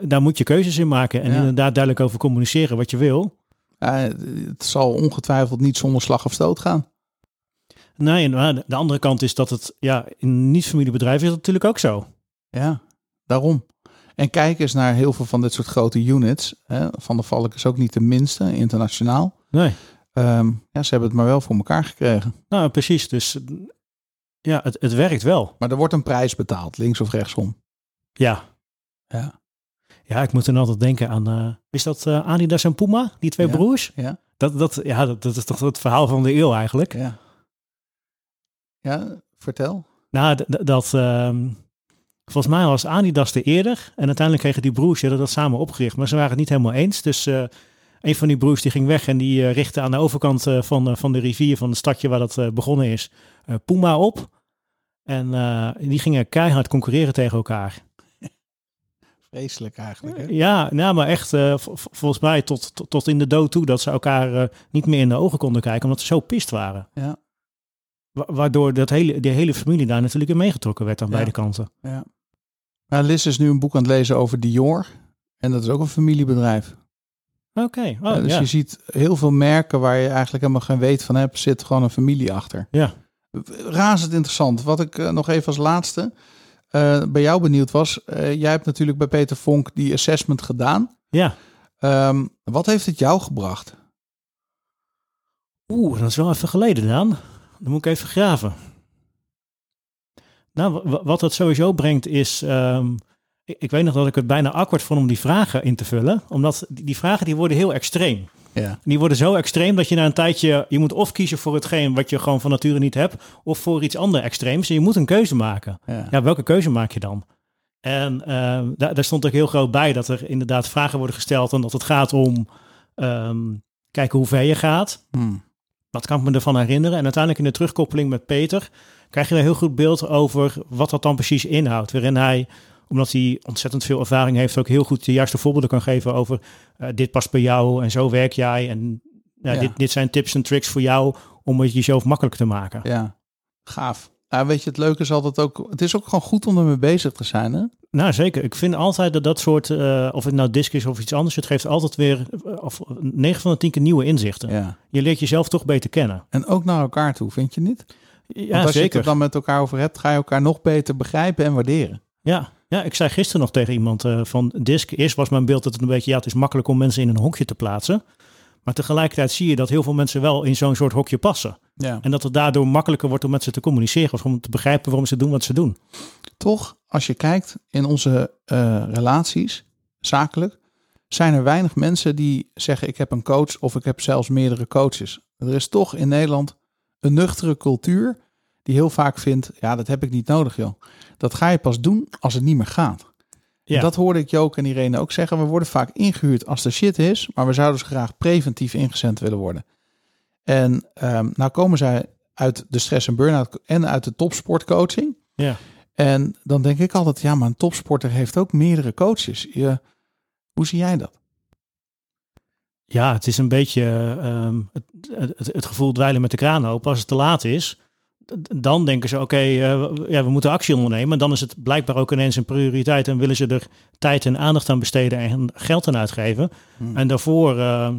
[SPEAKER 3] daar moet je keuzes in maken en ja. inderdaad duidelijk over communiceren wat je wil.
[SPEAKER 1] het zal ongetwijfeld niet zonder slag of stoot gaan.
[SPEAKER 3] Nee, en de andere kant is dat het, ja, in niet-familiebedrijven is dat natuurlijk ook zo.
[SPEAKER 1] Ja, daarom. En kijk eens naar heel veel van dit soort grote units. Hè. Van de Valk is ook niet de minste, internationaal.
[SPEAKER 3] Nee.
[SPEAKER 1] Um, ja, ze hebben het maar wel voor elkaar gekregen.
[SPEAKER 3] Nou, precies. Dus Ja, het, het werkt wel.
[SPEAKER 1] Maar er wordt een prijs betaald, links of rechtsom.
[SPEAKER 3] Ja.
[SPEAKER 1] Ja.
[SPEAKER 3] Ja, ik moet dan altijd denken aan... eh, is dat eh, Adidas en Puma? Die twee
[SPEAKER 1] Ja.
[SPEAKER 3] broers?
[SPEAKER 1] Ja.
[SPEAKER 3] Dat, dat, ja, dat, dat is toch het verhaal van de eeuw eigenlijk.
[SPEAKER 1] Ja. Ja, vertel.
[SPEAKER 3] Nou, dat... ehm, volgens mij was Adidas de eerder. En uiteindelijk kregen die broers dat samen opgericht. Maar ze waren het niet helemaal eens. Dus eh, een van die broers die ging weg en die eh, richtte aan de overkant eh, van, van de rivier, van het stadje waar dat begonnen is, Puma op. En die gingen keihard concurreren tegen elkaar.
[SPEAKER 1] Vreselijk eigenlijk. Hè?
[SPEAKER 3] Ja, nou, maar echt volgens mij tot, tot, tot in de dood toe dat ze elkaar niet meer in de ogen konden kijken, omdat ze zo pist waren.
[SPEAKER 1] Ja.
[SPEAKER 3] Wa- waardoor dat hele, die hele familie daar natuurlijk in meegetrokken werd aan
[SPEAKER 1] Ja.
[SPEAKER 3] beide kanten.
[SPEAKER 1] Ja. Liz is nu een boek aan het lezen over Dior. En dat is ook een familiebedrijf.
[SPEAKER 3] Oké, oh,
[SPEAKER 1] Ja, dus
[SPEAKER 3] ja.
[SPEAKER 1] je ziet heel veel merken waar je eigenlijk helemaal geen weet van hebt, zit gewoon een familie achter.
[SPEAKER 3] Ja.
[SPEAKER 1] Razend interessant. Wat ik eh, nog even als laatste eh, bij jou benieuwd was. eh, jij hebt natuurlijk bij Peter Vonk die assessment gedaan.
[SPEAKER 3] ja.
[SPEAKER 1] Ehm, wat heeft het jou gebracht?
[SPEAKER 3] Oeh, dat is wel even geleden dan. Dan moet ik even graven. Nou, wa- wa- wat dat sowieso brengt is... ehm, ik, weet nog dat ik het bijna awkward vond om die vragen in te vullen. Omdat die, vragen die worden heel extreem.
[SPEAKER 1] Ja.
[SPEAKER 3] Die worden zo extreem dat je na een tijdje... Je moet of kiezen voor hetgeen wat je gewoon van nature niet hebt... of voor iets anders extreems. En je moet een keuze maken.
[SPEAKER 1] Ja.
[SPEAKER 3] Ja, welke keuze maak je dan? En ehm, daar, daar stond ook heel groot bij dat er inderdaad vragen worden gesteld... en dat het gaat om ehm, kijken hoe ver je gaat...
[SPEAKER 1] Hmm.
[SPEAKER 3] Wat kan ik me ervan herinneren? En uiteindelijk in de terugkoppeling met Peter krijg je een heel goed beeld over wat dat dan precies inhoudt. Waarin hij, omdat hij ontzettend veel ervaring heeft, ook heel goed de juiste voorbeelden kan geven over eh, dit past bij jou en zo werk jij. En Ja. Dit, dit zijn tips en tricks voor jou om het jezelf makkelijker te maken.
[SPEAKER 1] ja, gaaf. Ja, weet je, het leuke is altijd ook... Het is ook gewoon goed om ermee bezig te zijn, hè?
[SPEAKER 3] Nou, zeker. Ik vind altijd dat dat soort, eh, of het nou disc is of iets anders, het geeft altijd weer, eh, of 9 van de 10 keer nieuwe inzichten.
[SPEAKER 1] Ja.
[SPEAKER 3] Je leert jezelf toch beter kennen.
[SPEAKER 1] En ook naar elkaar toe, vind je niet?
[SPEAKER 3] Ja,
[SPEAKER 1] Want als je het
[SPEAKER 3] zeker.
[SPEAKER 1] dan met elkaar over hebt, ga je elkaar nog beter begrijpen en waarderen.
[SPEAKER 3] Ja, ja, ik zei gisteren nog tegen iemand eh, van Disk. Eerst was mijn beeld dat het een beetje, ja, het is makkelijk om mensen in een hokje te plaatsen. Maar tegelijkertijd zie je dat heel veel mensen wel in zo'n soort hokje passen.
[SPEAKER 1] Ja.
[SPEAKER 3] En dat het daardoor makkelijker wordt om met ze te communiceren of om te begrijpen waarom ze doen wat ze doen.
[SPEAKER 1] Toch, als je kijkt in onze eh, relaties, zakelijk, zijn er weinig mensen die zeggen ik heb een coach of ik heb zelfs meerdere coaches. Er is toch in Nederland een nuchtere cultuur die heel vaak vindt, ja dat heb ik niet nodig joh. Dat ga je pas doen als het niet meer gaat.
[SPEAKER 3] Ja.
[SPEAKER 1] Dat hoorde ik Joke en Irene ook zeggen. We worden vaak ingehuurd als er shit is, maar we zouden dus graag preventief ingezet willen worden. En ehm, nou komen zij uit de stress en burn-out en uit de topsportcoaching.
[SPEAKER 3] Ja.
[SPEAKER 1] En dan denk ik altijd, ja, maar een topsporter heeft ook meerdere coaches. Je, hoe zie jij dat?
[SPEAKER 3] Ja, het is een beetje ehm, het, het, het gevoel dweilen met de kraan open. Als het te laat is, dan denken ze, oké, eh, ja, we moeten actie ondernemen. En dan is het blijkbaar ook ineens een prioriteit en willen ze er tijd en aandacht aan besteden en geld aan uitgeven.
[SPEAKER 1] Hmm.
[SPEAKER 3] En daarvoor, eh,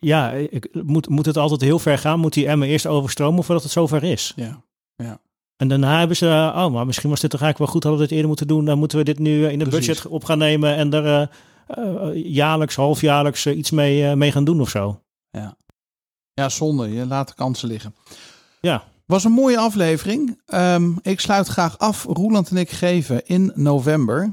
[SPEAKER 3] ja, ik, moet, moet het altijd heel ver gaan? Moet die emmer eerst overstromen voordat het zover is?
[SPEAKER 1] Ja.
[SPEAKER 3] En daarna hebben ze, oh, maar misschien was dit toch eigenlijk wel goed, hadden we dit eerder moeten doen. Dan moeten we dit nu eh, in het
[SPEAKER 1] Precies.
[SPEAKER 3] budget op gaan nemen en er eh, eh, jaarlijks, halfjaarlijks iets mee, mee gaan doen of zo.
[SPEAKER 1] Ja, zonde. Je laat de kansen liggen.
[SPEAKER 3] Ja.
[SPEAKER 1] Was een mooie aflevering. Ehm, ik sluit graag af. Roeland en ik geven in november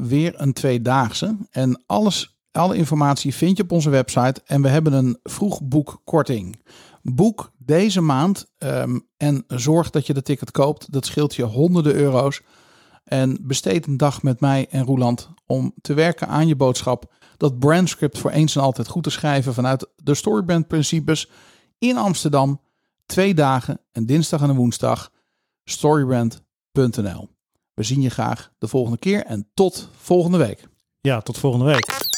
[SPEAKER 1] weer een tweedaagse. En alles, alle informatie vind je op onze website. En we hebben een vroegboekkorting. Boek deze maand ehm, en zorg dat je de ticket koopt. Dat scheelt je honderden euro's. En besteed een dag met mij en Roeland om te werken aan je boodschap. Dat brandscript voor eens en altijd goed te schrijven vanuit de Storybrand principes in Amsterdam. Twee dagen, een dinsdag en een woensdag. Storybrand.nl. We zien je graag de volgende keer en tot volgende week.
[SPEAKER 3] Ja, tot volgende week.